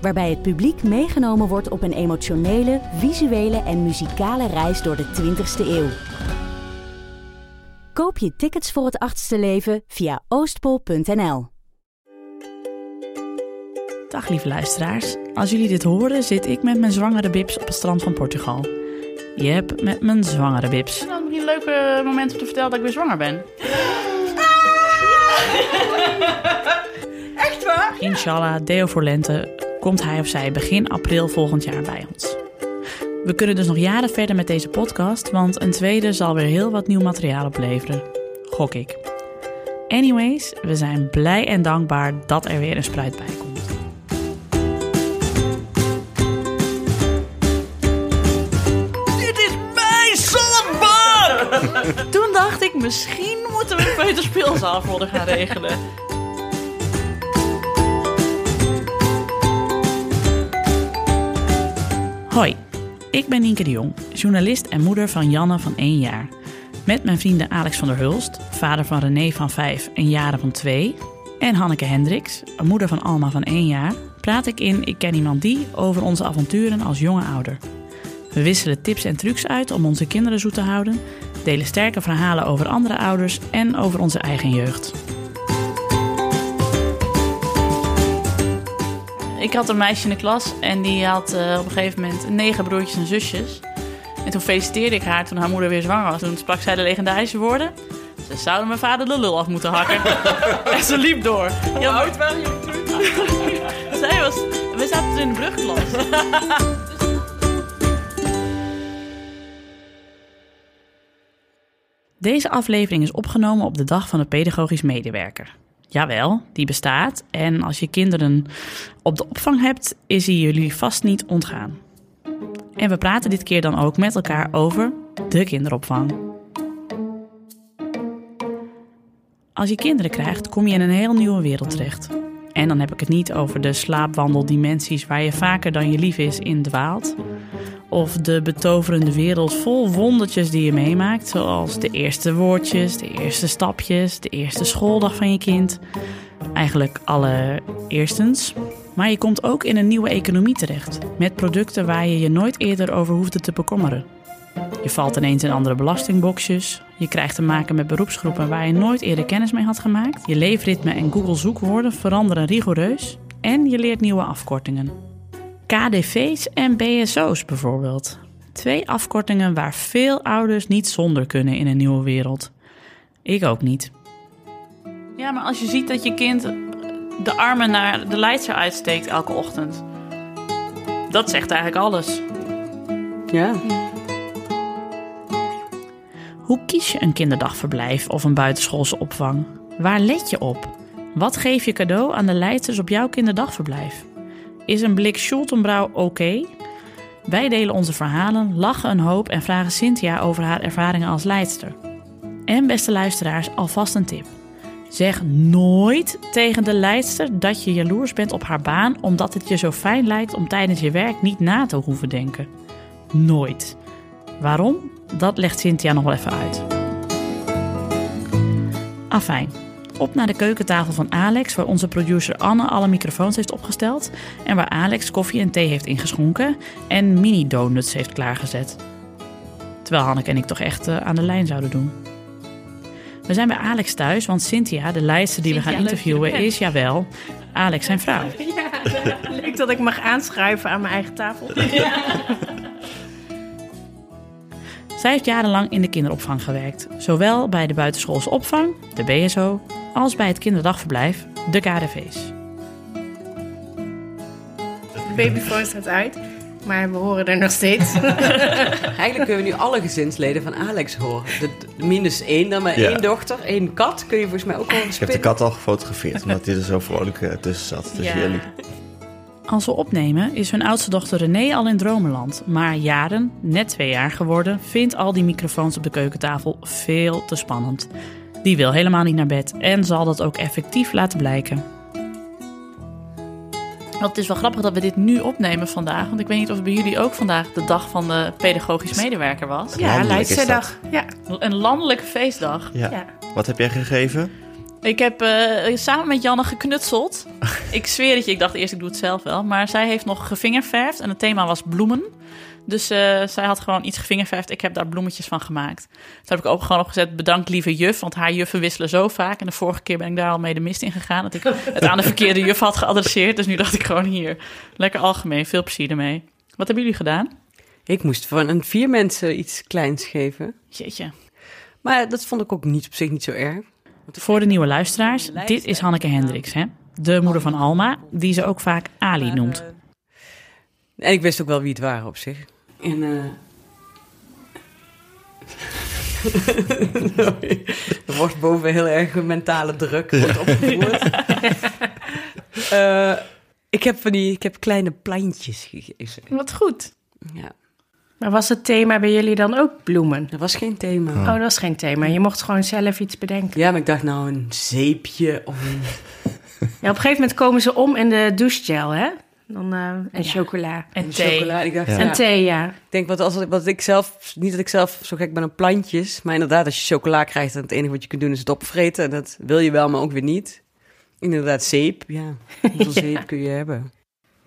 Waarbij het publiek meegenomen wordt op een emotionele, visuele en muzikale reis door de 20ste eeuw. Koop je tickets voor het achtste leven via oostpol.nl. Dag lieve luisteraars. Als jullie dit horen, zit ik met mijn zwangere bips op het strand van Portugal. Je hebt met mijn zwangere bips. Nou, misschien een leuk eh, moment om te vertellen dat ik weer zwanger ben. Echt waar? Inshallah, deo voor lente, komt hij of zij begin april volgend jaar bij ons. We kunnen dus nog jaren verder met deze podcast, want een tweede zal weer heel wat nieuw materiaal opleveren. Gok ik. Anyways, we zijn blij en dankbaar dat er weer een spruit bij komt. Dit is mijn! Toen dacht ik, misschien moeten we een peuterspeelzaal voor gaan regelen. Hoi, ik ben Nienke de Jong, journalist en moeder van Janne van 1 jaar. Met mijn vrienden Alex van der Hulst, vader van René van 5 en Jaren van 2... en Hanneke Hendricks, moeder van Alma van 1 jaar... praat ik in Ik ken iemand die over onze avonturen als jonge ouder. We wisselen tips en trucs uit om onze kinderen zoet te houden... delen sterke verhalen over andere ouders en over onze eigen jeugd. Ik had een meisje in de klas en die had eh, op een gegeven moment negen broertjes en zusjes. En toen feliciteerde ik haar toen haar moeder weer zwanger was. Toen sprak zij de legendarische woorden. Ze zouden mijn vader de lul af moeten hakken. en ze liep door. Ja, oud waren jullie toen? zij was... We zaten toen in de brugklas. Deze aflevering is opgenomen op de dag van de pedagogisch medewerker. Jawel, die bestaat. En als je kinderen op de opvang hebt, is die jullie vast niet ontgaan. En we praten dit keer dan ook met elkaar over de kinderopvang. Als je kinderen krijgt, kom je in een heel nieuwe wereld terecht. En dan heb ik het niet over de slaapwandeldimensies waar je vaker dan je lief is in dwaalt. Of de betoverende wereld vol wondertjes die je meemaakt, zoals de eerste woordjes, de eerste stapjes, de eerste schooldag van je kind. Eigenlijk alle eerstens. Maar je komt ook in een nieuwe economie terecht, met producten waar je je nooit eerder over hoefde te bekommeren. Je valt ineens in andere belastingboxjes. Je krijgt te maken met beroepsgroepen waar je nooit eerder kennis mee had gemaakt. Je leefritme en Google zoekwoorden veranderen rigoureus. En je leert nieuwe afkortingen. KDV's en BSO's bijvoorbeeld. Twee afkortingen waar veel ouders niet zonder kunnen in een nieuwe wereld. Ik ook niet. Ja, maar als je ziet dat je kind de armen naar de leidster uitsteekt elke ochtend. Dat zegt eigenlijk alles. Ja. Hoe kies je een kinderdagverblijf of een buitenschoolse opvang? Waar let je op? Wat geef je cadeau aan de leidsters op jouw kinderdagverblijf? Is een blik Schultenbrouw oké? Wij delen onze verhalen, lachen een hoop en vragen Cynthia over haar ervaringen als leidster. En beste luisteraars, alvast een tip. Zeg nooit tegen de leidster dat je jaloers bent op haar baan omdat het je zo fijn lijkt om tijdens je werk niet na te hoeven denken. Nooit. Waarom? Dat legt Cynthia nog wel even uit. Afijn. Op naar de keukentafel van Alex, waar onze producer Anne alle microfoons heeft opgesteld. En waar Alex koffie en thee heeft ingeschonken en mini-donuts heeft klaargezet. Terwijl Hanneke en ik toch echt uh, aan de lijn zouden doen. We zijn bij Alex thuis, want Cynthia, de lijster die Cynthia, we gaan er interviewen, is jawel Alex zijn vrouw. Ja, leuk dat ik mag aanschuiven aan mijn eigen tafel. Zij heeft jarenlang in de kinderopvang gewerkt. Zowel bij de buitenschoolse opvang, de BSO, als bij het kinderdagverblijf, de KDV's. De babyfoon staat uit, maar we horen er nog steeds. Eigenlijk kunnen we nu alle gezinsleden van Alex horen. De, minus één, dan maar Ja. één dochter, één kat. Kun je volgens mij ook horen Ik heb de kat al gefotografeerd, omdat hij er zo vrolijk eh, tussen zat. Tussen Ja. jullie. Als we opnemen is hun oudste dochter René al in dromenland. Maar Jaren, net twee jaar geworden, vindt al die microfoons op de keukentafel veel te spannend. Die wil helemaal niet naar bed en zal dat ook effectief laten blijken. Want het is wel grappig dat we dit nu opnemen vandaag. Want ik weet niet of het bij jullie ook vandaag de dag van de pedagogisch medewerker was. Ja, Leidsterdag. Ja, Een landelijke feestdag. Ja. ja. Wat heb jij gegeven? Ik heb eh, samen met Janne geknutseld. ik zweer het je, ik dacht eerst ik doe het zelf wel. Maar zij heeft nog gevingerverfd en het thema was bloemen. Dus eh, zij had gewoon iets gevingerverfd. Ik heb daar bloemetjes van gemaakt. Toen heb ik ook gewoon opgezet, bedankt lieve juf. Want haar juffen wisselen zo vaak. En de vorige keer ben ik daar al mee de mist in gegaan. Dat ik het aan de verkeerde juf had geadresseerd. Dus nu dacht ik gewoon hier. Lekker algemeen, veel plezier ermee. Wat hebben jullie gedaan? Ik moest van een vier mensen iets kleins geven. Jeetje. Maar dat vond ik ook niet op zich niet zo erg. Voor de nieuwe luisteraars, dit is Hanneke Hendricks, hè? de moeder van Alma, die ze ook vaak Ali noemt. En ik wist ook wel wie het waren op zich. En, eh, er wordt boven heel erg een mentale druk wordt opgevoerd. Eh, ik, heb van die, ik heb kleine plantjes gegeven. Wat goed. Ja, Maar was het thema bij jullie dan ook bloemen? dat was geen thema. Oh, dat was geen thema. Je mocht gewoon zelf iets bedenken. Ja, maar ik dacht nou een zeepje of een... Ja, op een gegeven moment komen ze om in de douchegel, hè? Dan, eh, en chocola. En thee. chocola. Ik dacht, Ja. ja. En thee, ja. Ik denk wat, als, wat ik zelf, niet dat ik zelf zo gek ben op plantjes, maar inderdaad, als je chocola krijgt, dan het enige wat je kunt doen is het opvreten. En dat wil je wel, maar ook weer niet. Inderdaad, zeep, ja. Hoeveel zeep kun je hebben?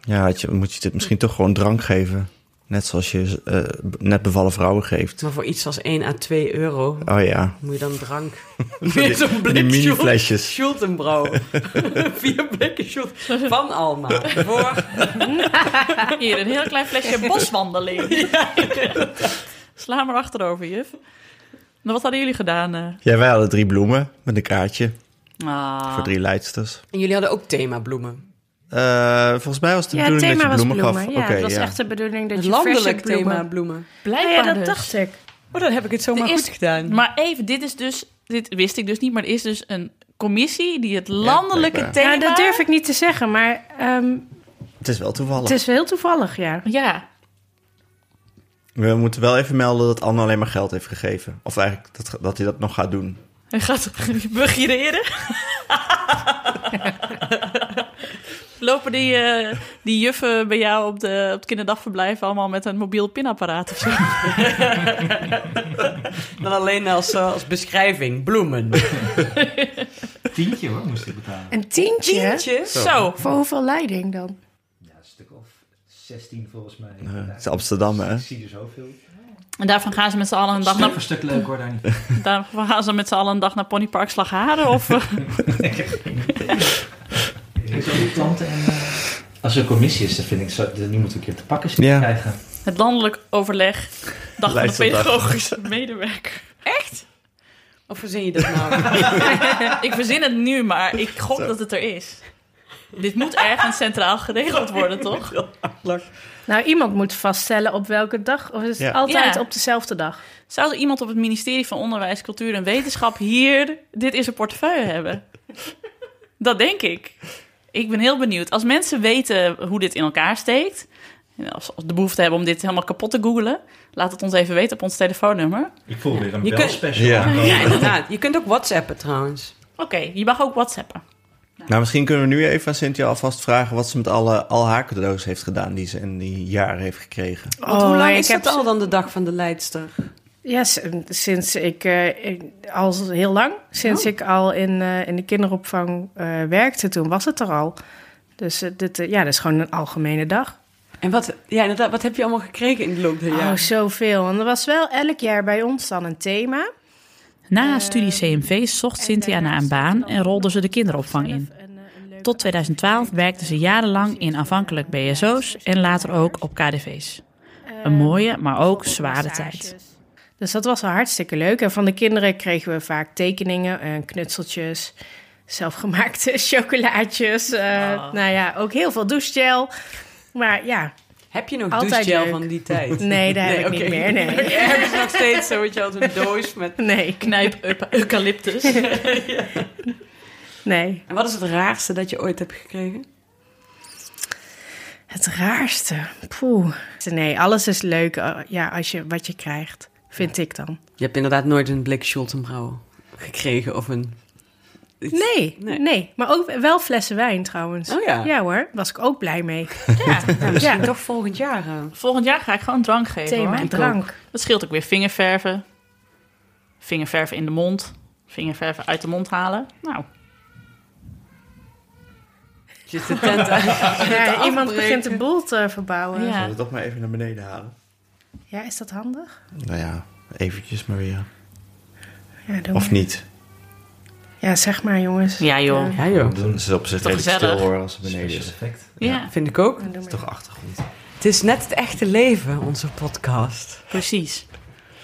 Ja, had je, moet je dit misschien toch gewoon drank geven? Net zoals je eh, net bevallen vrouwen geeft. Maar voor iets als 1 à 2 euro Oh ja, moet je dan drank. Zo'n blik die mini flesjes. Schultenbrouw. Vier blikken Schult van Alma. Voor Hier, een heel klein flesje boswandeling. Sla maar achterover, juf. Nou, wat hadden jullie gedaan? eh? Ja, wij hadden drie bloemen met een kaartje Ah. voor drie leidsters. En jullie hadden ook themabloemen. Eh, volgens mij was de Ja, het bedoeling thema dat je was bloemen, bloemen. gaf. Ja, Oké, het was ja. echt de bedoeling dat Het je landelijk verse bloemen... thema bloemen. Blijkbaar Ja, dat dus. dacht ik. Oh, dan heb ik het zomaar is- goed gedaan. Maar even, dit is dus... Dit wist ik dus niet, maar er is dus een commissie die het landelijke thema... Ja, dat durf ik niet te zeggen, maar ehm, Het is wel toevallig. het is wel heel toevallig, ja. Ja, We moeten wel even melden dat Anne alleen maar geld heeft gegeven. Of eigenlijk dat, dat hij dat nog gaat doen. hij gaat begireren. Lopen die, eh, die juffen bij jou op, de, op het kinderdagverblijf allemaal met een mobiel pinapparaat of zo? Dan alleen als, eh, als beschrijving. Bloemen. Tientje hoor, moest ik betalen. Een tientje? Tientje. Zo. Voor hoeveel leiding dan? Ja, een stuk of 16 volgens mij. Eh, het is Amsterdam, hè? Ik zie er zoveel. En daarvan gaan ze met z'n allen een dag Stuk naar, voor stuk leuk hoor, daar niet. daarvan gaan ze met z'n allen een dag naar Ponypark Slagharen? Of, eh, Ik heb die klanten en... eh, als er een commissie is, dan vind ik zo, dat nu moeten we een keer te pakken zien Ja. krijgen. het landelijk overleg, dag van de pedagogische medewerker. Of verzin je dat nou? Ik verzin het nu, maar ik gok dat het er is. Dit moet ergens centraal geregeld worden, toch? Nou, iemand moet vaststellen op welke dag. Of is het Ja. altijd Ja. op dezelfde dag? Zou er iemand op het ministerie van Onderwijs, Cultuur en Wetenschap hier dit in zijn portefeuille hebben? Dat denk ik. Ik ben heel benieuwd. Als mensen weten hoe dit in elkaar steekt, en als ze de behoefte hebben om dit helemaal kapot te googlen, laat het ons even weten op ons telefoonnummer. Ik voel weer een Je kunt- belspecial Ja. Ja, inderdaad. Je kunt ook whatsappen trouwens. Oké, je mag ook whatsappen. Nou, misschien kunnen we nu even aan Cynthia alvast vragen... wat ze met alle, al haar cadeaus heeft gedaan die ze in die jaren heeft gekregen. Want hoe lang ik is heb dat al dan de dag van de leidster? Ja, s- sinds ik, eh, ik- al heel lang, sinds Oh. ik al in, eh, in de kinderopvang eh, werkte, toen was het er al. Dus eh, dit, eh, ja, dat is gewoon een algemene dag. En wat, ja, inderdaad, wat heb je allemaal gekregen in de loop der Oh, jaren? zoveel. En er was wel elk jaar bij ons dan een thema. Na haar studie CMV zocht Cynthia naar een baan en rolde ze de kinderopvang in. Tot 2012 werkte ze jarenlang in aanvankelijk BSO's en later ook op KDV's. Een mooie, maar ook zware tijd. Dus dat was wel hartstikke leuk. En van de kinderen kregen we vaak tekeningen en knutseltjes, zelfgemaakte chocolaatjes. eh, Nou ja, ook heel veel douchegel. Maar ja, Heb je nog Altijd douchegel leuk. van die tijd? nee, dat heb ik niet meer. Nee, ze nog steeds zo, je, als een doos met... nee, Knijp eucalyptus. nee. En wat is het raarste dat je ooit hebt gekregen? Het raarste. Poeh. Nee, alles is leuk uh, ja, als je, wat je krijgt, vind ik dan. Je hebt inderdaad nooit een blik Schultenbrouw gekregen of een... Nee, nee, nee, maar ook wel flessen wijn trouwens. Oh ja? Ja hoor, was ik ook blij mee. Ja, ja misschien toch volgend jaar. Uh... Volgend jaar ga ik gewoon drank geven Thema hoor. drank. Dat scheelt ook weer vingerverven. Vingerverven in de mond. Vingerverven uit de mond halen. Nou, Zit de tent uit. Ja, iemand begint de boel te verbouwen. Ja. Ja. Zullen we toch maar even naar beneden halen? Is dat handig? Nou ja, eventjes maar weer. Ja, doe Of maar. niet? Ja, zeg maar jongens. Ja, joh. Ja joh, Dan is het op zich Toch redelijk stil hoor als ze beneden is. effect. ja, vind ik ook. Het is toch achtergrond. Het is net het echte leven, onze podcast. precies.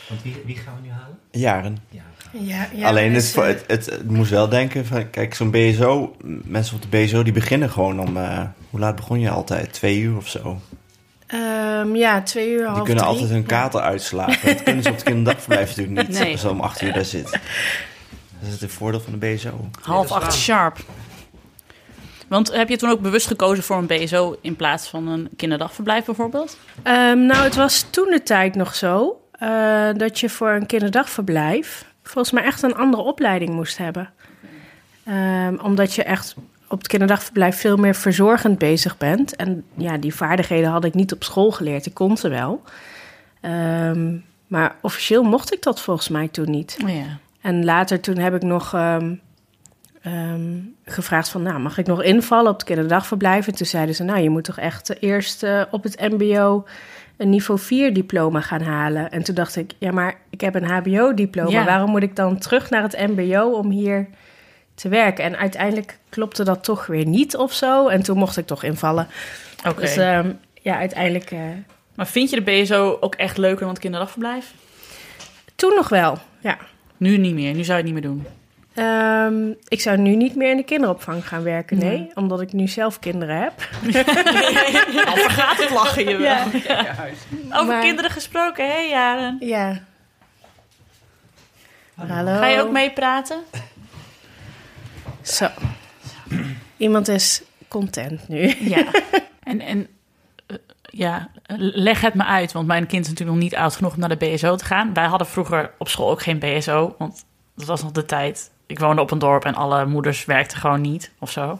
Want wie, wie gaan we nu halen? Jaren. Ja, Ja, ja, Alleen het, dus, eh, het, het, het moest wel denken van, kijk, zo'n BSO, mensen op de BSO die beginnen gewoon om, eh, hoe laat begon je altijd? Twee uur of zo. Ehm, ja, twee uur, half Die kunnen drie. altijd hun kater uitslapen. Dat kunnen ze op het kinderdagverblijf natuurlijk niet, Nee. als ze om acht uur daar zit. Dat is het voordeel van de BSO. Half acht sharp. Want heb je toen ook bewust gekozen voor een BSO in plaats van een kinderdagverblijf bijvoorbeeld? Ehm, nou, het was toen de tijd nog zo eh, dat je voor een kinderdagverblijf volgens mij echt een andere opleiding moest hebben. Ehm, omdat je echt op het kinderdagverblijf veel meer verzorgend bezig bent. En ja, die vaardigheden had ik niet op school geleerd. Ik kon ze wel. Ehm, maar officieel mocht ik dat volgens mij toen niet. Oh ja. En later toen heb ik nog ehm, ehm, gevraagd van... nou, mag ik nog invallen op het kinderdagverblijf? En toen zeiden ze, nou, je moet toch echt eerst eh, op het mbo... een niveau 4 diploma gaan halen. En toen dacht ik, ja, maar ik heb een hbo-diploma. Ja. Waarom moet ik dan terug naar het mbo om hier te werken? En uiteindelijk klopte dat toch weer niet of zo. En toen mocht ik toch invallen. Oké. Dus ehm, ja, uiteindelijk... eh, Maar vind je de BSO ook echt leuker dan het kinderdagverblijf? toen nog wel, ja. Nu niet meer. Nu zou je het niet meer doen. Ehm, ik zou nu niet meer in de kinderopvang gaan werken, nee. Nee. Omdat ik nu zelf kinderen heb. Al vergaat het lachen je wel. Ja. Over Maar- kinderen gesproken, hè Jaren? Ja. Hallo. Ga je ook meepraten? Zo. Iemand is content nu. Ja. En, en eh, ja, leg het me uit, want mijn kind is natuurlijk nog niet oud genoeg om naar de BSO te gaan. Wij hadden vroeger op school ook geen BSO, want dat was nog de tijd. Ik woonde op een dorp en alle moeders werkten gewoon niet of zo.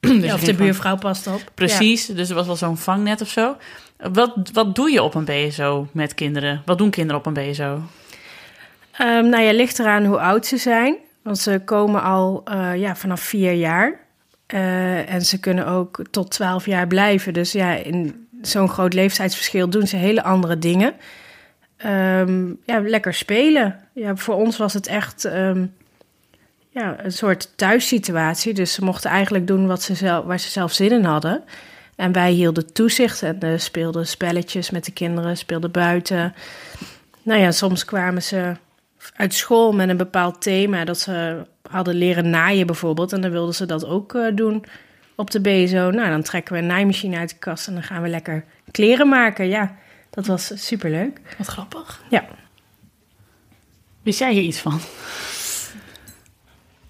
Dus Ja, je of de buurvrouw past op. Precies, dus er was wel zo'n vangnet of zo. Wat, wat doe je op een BSO met kinderen? Wat doen kinderen op een BSO? Ja. Ehm, nou ja, ligt eraan hoe oud ze zijn. Want ze komen al eh, ja, vanaf vier jaar. Eh, en ze kunnen ook tot twaalf jaar blijven. Dus ja, in zo'n groot leeftijdsverschil doen ze hele andere dingen. Ehm, ja, lekker spelen. Ja, voor ons was het echt ehm, ja, een soort thuissituatie. Dus ze mochten eigenlijk doen wat ze zelf, waar ze zelf zin in hadden. En wij hielden toezicht en eh, speelden spelletjes met de kinderen, speelden buiten. Nou ja, soms kwamen ze uit school met een bepaald thema dat ze hadden leren naaien bijvoorbeeld. En dan wilden ze dat ook eh, doen op de BSO. Nou, dan trekken we een naaimachine uit de kast en dan gaan we lekker kleren maken. Ja, dat was superleuk. Wat grappig. Ja. Wist jij hier iets van?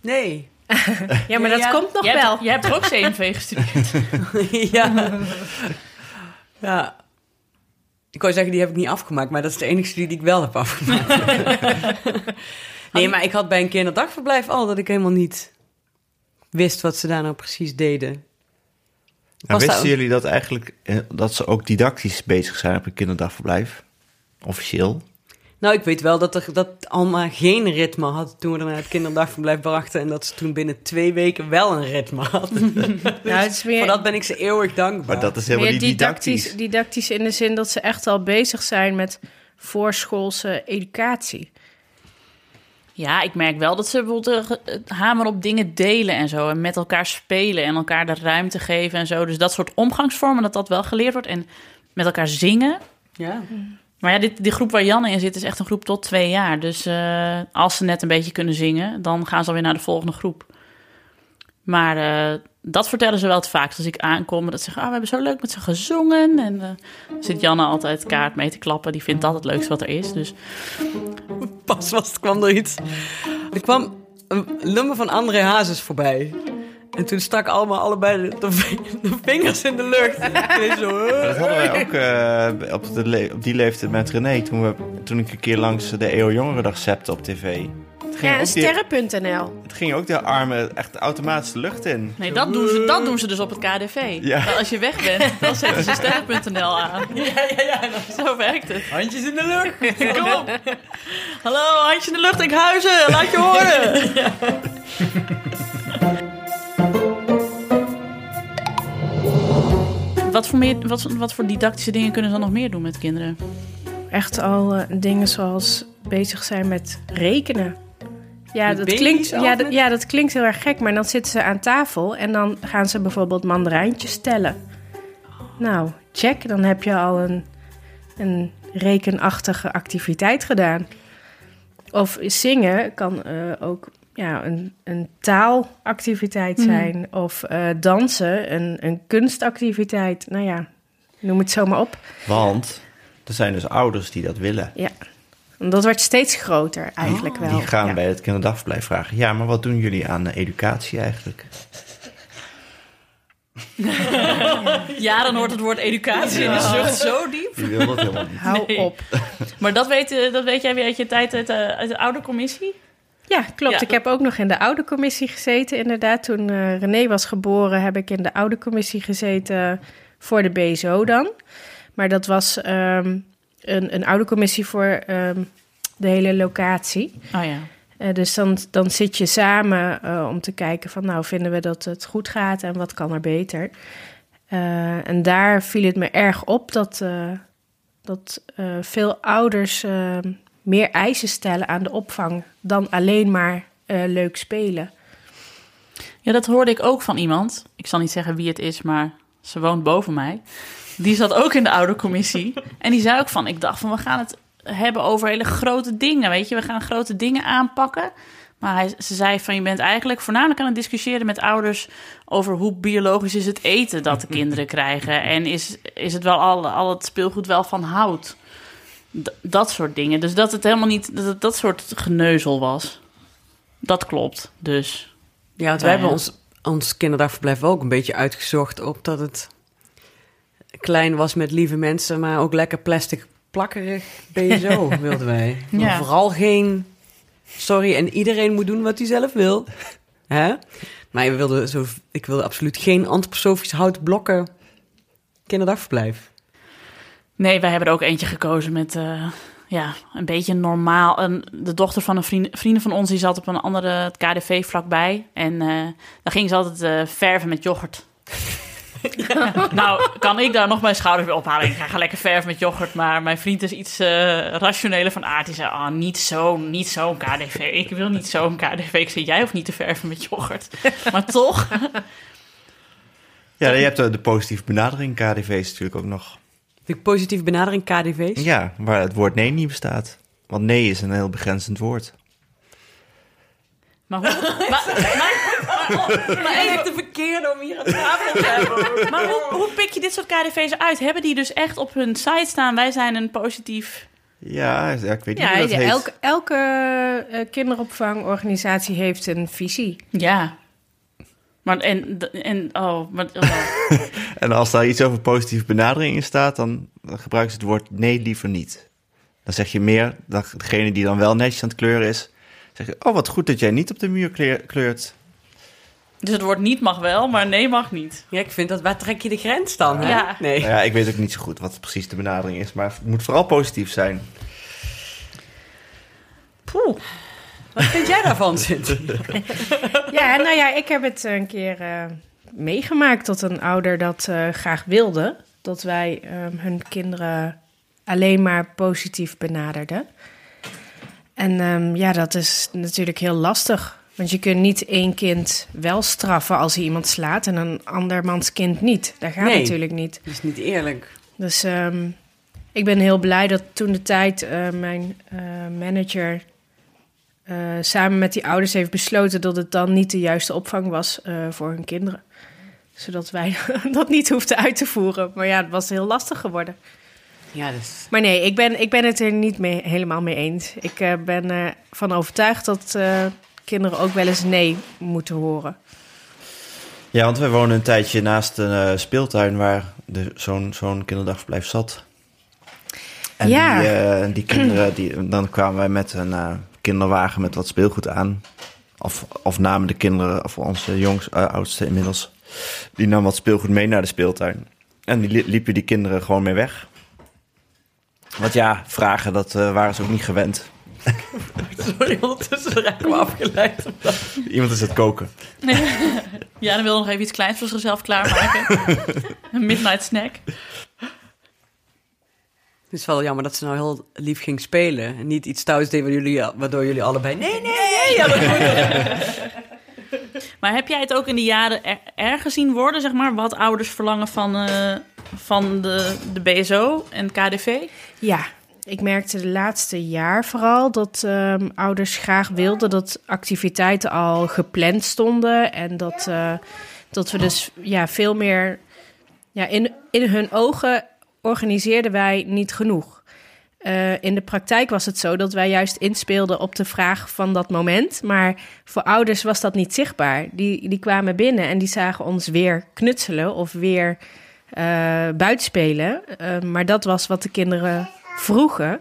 Nee. Ja, maar dat Ja, komt nog hebt- wel. jij hebt ook CNV gestudeerd. ja. ja. Ik wou zeggen, die heb ik niet afgemaakt, maar dat is de enige studie die ik wel heb afgemaakt. nee, maar ik had bij een kinderdagverblijf al dat ik helemaal niet wist wat ze daar nou precies deden. Nou, wisten jullie dat eigenlijk, eh, dat ze ook didactisch bezig zijn op een kinderdagverblijf? Officieel? Nou, ik weet wel dat er dat Alma geen ritme had toen we haar naar het kinderdagverblijf brachten. En dat ze toen binnen twee weken wel een ritme had. Nou, het is Voor dat ben ik ze eeuwig dankbaar. Maar dat is helemaal meer niet didactisch, didactisch. didactisch in de zin dat ze echt al bezig zijn met voorschoolse educatie. Ja, ik merk wel dat ze bijvoorbeeld eh, het hamer op dingen delen en zo. En met elkaar spelen en elkaar de ruimte geven en zo. Dus dat soort omgangsvormen, dat dat wel geleerd wordt. En met elkaar zingen. Ja. Maar ja, dit, die groep waar Janne in zit is echt een groep tot twee jaar. Dus eh, als ze net een beetje kunnen zingen, dan gaan ze alweer naar de volgende groep. Maar eh, dat vertellen ze wel het vaakst als ik aankom. Dat ze zeggen, ah, we hebben zo leuk met ze gezongen. En eh, zit Janne altijd kaart mee te klappen. Die vindt dat het leukste wat er is. Dus Pas was het kwam er iets. Er kwam een nummer van André Hazes voorbij. En toen stak allemaal allebei de, de vingers in de lucht. En zo, Maar Dat hadden wij ook eh, op, de op die leeftijd met René. Toen, we, toen ik een keer langs de EO Jongerendag zepte op tv. Het ging, Ja, en sterren.nl. het ging ook de armen echt automatisch de lucht in. Nee, dat doen, ze, dat doen ze dus op het KDV. Ja. Als je weg bent, dan zetten ze sterren.nl aan. Ja, ja, ja. Zo werkt het. Handjes in de lucht. Kom op. Hallo, handje in de lucht, ik huizen. Laat je horen. Wat voor, meer, wat, wat voor didactische dingen kunnen ze dan nog meer doen met kinderen? Echt al eh, dingen zoals bezig zijn met rekenen. Ja dat, klinkt, ja, dat, ja, dat klinkt heel erg gek, maar dan zitten ze aan tafel en dan gaan ze bijvoorbeeld mandarijntjes tellen. Nou, check, dan heb je al een, een rekenachtige activiteit gedaan. Of zingen kan eh, ook ja, een, een taalactiviteit Mhm. zijn. Of eh, dansen, een, een kunstactiviteit. Nou ja, noem het zomaar op. Want er zijn dus ouders die dat willen. Ja, En dat wordt steeds groter eigenlijk wel. Die gaan ja. bij het kinderdagverblijf vragen... ja, maar wat doen jullie aan eh, educatie eigenlijk? Ja, dan hoort het woord educatie in de zucht zo diep. Die wil dat helemaal niet. Hou Nee. op. Maar dat weet, eh, dat weet jij weer uit je tijd uit de, uit de oude commissie? Ja, klopt. Ja, ik heb ook nog in de oude commissie gezeten. Inderdaad, toen eh, René was geboren, heb ik in de oude commissie gezeten voor de BSO dan. Maar dat was ehm, een, een oude commissie voor ehm, de hele locatie. Oh ja. Eh, dus dan, dan zit je samen eh, om te kijken van, nou, vinden we dat het goed gaat en wat kan er beter? En daar viel het me erg op dat, dat veel ouders eh, meer eisen stellen aan de opvang dan alleen maar eh, leuk spelen. Ja, dat hoorde ik ook van iemand. Ik zal niet zeggen wie het is, maar ze woont boven mij. Die zat ook in de oude commissie. En die zei ook van, ik dacht van, we gaan het hebben over hele grote dingen, weet je. We gaan grote dingen aanpakken. Maar hij, ze zei van, je bent eigenlijk voornamelijk aan het discussiëren met ouders... over hoe biologisch is het eten dat de kinderen krijgen. En is, is het wel al, al het speelgoed wel van hout. Dat soort dingen. Dus dat het helemaal niet, dat het dat soort geneuzel was. Dat klopt, dus... Ja, want wij hebben ons, ons kinderdagverblijf ook een beetje uitgezocht op dat het klein was met lieve mensen, maar ook lekker plastic plakkerig BSO wilden wij. Maar Ja. Vooral geen sorry en iedereen moet doen wat hij zelf wil. Hè? Maar we wilden zo, ik wilde absoluut geen antroposofisch houtblokken kinderdagverblijf. Nee, wij hebben er ook eentje gekozen met eh, ja, een beetje normaal. Een, de dochter van een vriend, vrienden van ons die zat op een andere het KDV vlakbij. En eh dan ging ze altijd eh, verven met yoghurt. nou, kan ik daar nog mijn schouders weer ophalen? Ik ga lekker verven met yoghurt. Maar mijn vriend is iets eh rationeler van aard. Die zei, ah, niet zo, niet zo'n KDV. Ik wil niet zo'n KDV. Ik zei, jij hoeft niet te verven met yoghurt. Maar toch, Ja, je hebt de, de positieve benadering KDV's natuurlijk ook nog. De positieve benadering KDV's. Ja, waar het woord nee niet bestaat. Want nee is een heel begrenzend woord. Maar hoe, maar, maar, maar even de verkeerde om hier aan tafel te hebben. Maar hoe, hoe pik je dit soort KDV's uit? Hebben die dus echt op hun site staan? Wij zijn een positief. Ja, ja, ik weet niet Ja, hoe dat ja, heet. elke, elke eh, kinderopvangorganisatie heeft een visie. Ja. Maar en, en oh, maar, oh. En als daar iets over positieve benadering in staat, dan, dan gebruiken ze het woord nee liever niet. Dan zeg je meer, dat degene die dan wel netjes aan het kleuren is, zeg je, oh wat goed dat jij niet op de muur kleur- kleurt. Dus het woord niet mag wel, maar nee mag niet. Ja, ik vind dat, waar trek je de grens dan? Hè? Ja. Nee. Nou ja, ik weet ook niet zo goed wat precies de benadering is, maar het moet vooral positief zijn. Poeh. Wat vind jij daarvan, Sint? Ja, nou ja, ik heb het een keer eh, meegemaakt dat een ouder dat eh, graag wilde. Dat wij eh, hun kinderen alleen maar positief benaderden. En ehm, ja, dat is natuurlijk heel lastig. Want je kunt niet één kind wel straffen als hij iemand slaat en een andermans kind niet. Dat gaat Nee. natuurlijk niet. Dat is niet eerlijk. Dus ehm, ik ben heel blij dat toen de tijd eh, mijn manager eh, samen met die ouders heeft besloten dat het dan niet de juiste opvang was eh, voor hun kinderen. Zodat wij dat niet hoefden uit te voeren. Maar ja, het was heel lastig geworden. Ja, dus... Maar nee, ik ben, ik ben het er niet mee, helemaal mee eens. Ik eh, ben ervan overtuigd dat eh, kinderen ook wel eens nee moeten horen. Ja, want wij wonen een tijdje naast een eh, speeltuin waar de- zo'n zo'n kinderdagverblijf zat. En Ja. die, eh, die kinderen, die, dan kwamen wij met een eh, kinderwagen met wat speelgoed aan. Of, of namen de kinderen, of onze jongs, eh, oudste inmiddels, die nam wat speelgoed mee naar de speeltuin. En die li- liepen die kinderen gewoon mee weg. Want ja, vragen, dat eh, waren ze ook niet gewend. Sorry, ondertussen raak ik me afgeleid. Iemand is het koken. Ja, dan wil nog even iets kleins voor zichzelf klaarmaken. Een midnight snack. Het is wel jammer dat ze nou heel lief ging spelen. En niet iets thuis deed jullie, waardoor jullie allebei... Nee, nee. Ja, Maar heb jij het ook in de jaren er, erger zien worden, zeg maar, wat ouders verlangen van, eh, van de, de BSO en KDV? Ja, ik merkte de laatste jaar vooral dat ehm, ouders graag wilden dat activiteiten al gepland stonden. En dat, eh, dat we dus ja, veel meer. Ja, in, in hun ogen organiseerden wij niet genoeg. Eh, in de praktijk was het zo dat wij juist inspeelden op de vraag van dat moment. Maar voor ouders was dat niet zichtbaar. Die, die kwamen binnen en die zagen ons weer knutselen of weer eh buitenspelen. Eh, maar dat was wat de kinderen vroegen.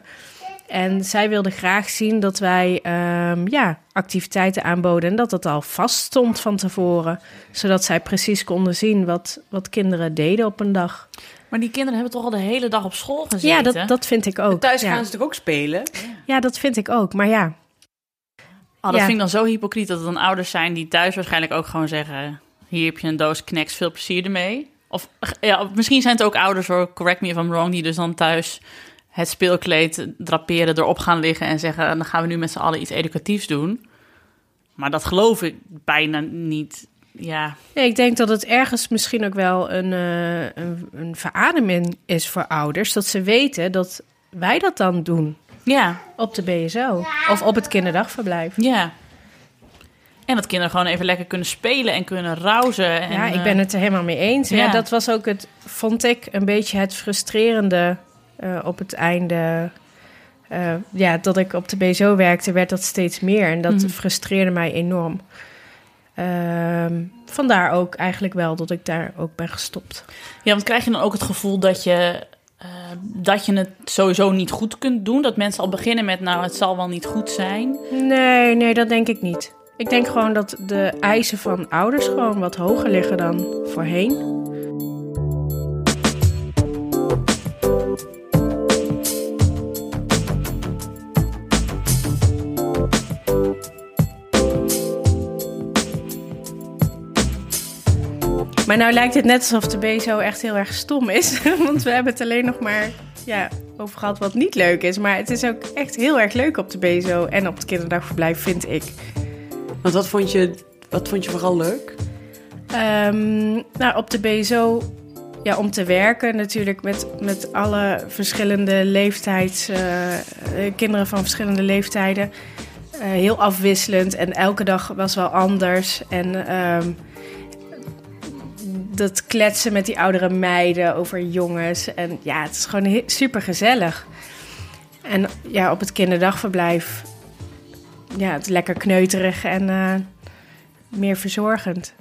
En zij wilden graag zien dat wij ehm, ja, activiteiten aanboden en dat het al vast stond van tevoren. Zodat zij precies konden zien wat, wat kinderen deden op een dag. Maar die kinderen hebben toch al de hele dag op school gezeten? Ja, dat, dat vind ik ook. Thuis ja. gaan ze toch ook spelen? ja, dat vind ik ook. Maar ja, Oh, dat Ja. vind ik dan zo hypocriet dat het dan ouders zijn die thuis waarschijnlijk ook gewoon zeggen... hier heb je een doos knacks, veel plezier ermee. Of ja, misschien zijn het ook ouders, hoor, correct me if I'm wrong... die dus dan thuis het speelkleed draperen, erop gaan liggen... en zeggen, dan gaan we nu met z'n allen iets educatiefs doen. Maar dat geloof ik bijna niet. Ja, Nee, ik denk dat het ergens misschien ook wel een, eh, een, een verademing is voor ouders. Dat ze weten dat wij dat dan doen ja, op de BSO of op het kinderdagverblijf. ja. En dat kinderen gewoon even lekker kunnen spelen en kunnen rousen. En, ja, ik eh, ben het er helemaal mee eens. Ja. ja. dat was ook het, vond ik, een beetje het frustrerende eh, op het einde. Ja, dat ik op de BSO werkte, werd dat steeds meer. En dat Mhm. frustreerde mij enorm. Ehm, vandaar ook eigenlijk wel dat ik daar ook ben gestopt. Ja, want krijg je dan ook het gevoel dat je, eh, dat je het sowieso niet goed kunt doen? Dat mensen al beginnen met, nou, het zal wel niet goed zijn. Nee, nee, dat denk ik niet. Ik denk gewoon dat de eisen van ouders gewoon wat hoger liggen dan voorheen. Maar nou lijkt het net alsof de BSO echt heel erg stom is. Want we hebben het alleen nog maar ja, over gehad wat niet leuk is. Maar het is ook echt heel erg leuk op de BSO en op het kinderdagverblijf, vind ik. Want wat vond je, wat vond je vooral leuk? Ehm, nou, op de BSO, ja, om te werken natuurlijk met, met alle verschillende leeftijds... eh, eh, kinderen van verschillende leeftijden. Eh, heel afwisselend en elke dag was wel anders. En ehm, dat kletsen met die oudere meiden over jongens. En ja, het is gewoon super gezellig. En ja, op het kinderdagverblijf... Ja, het is lekker kneuterig en eh, meer verzorgend.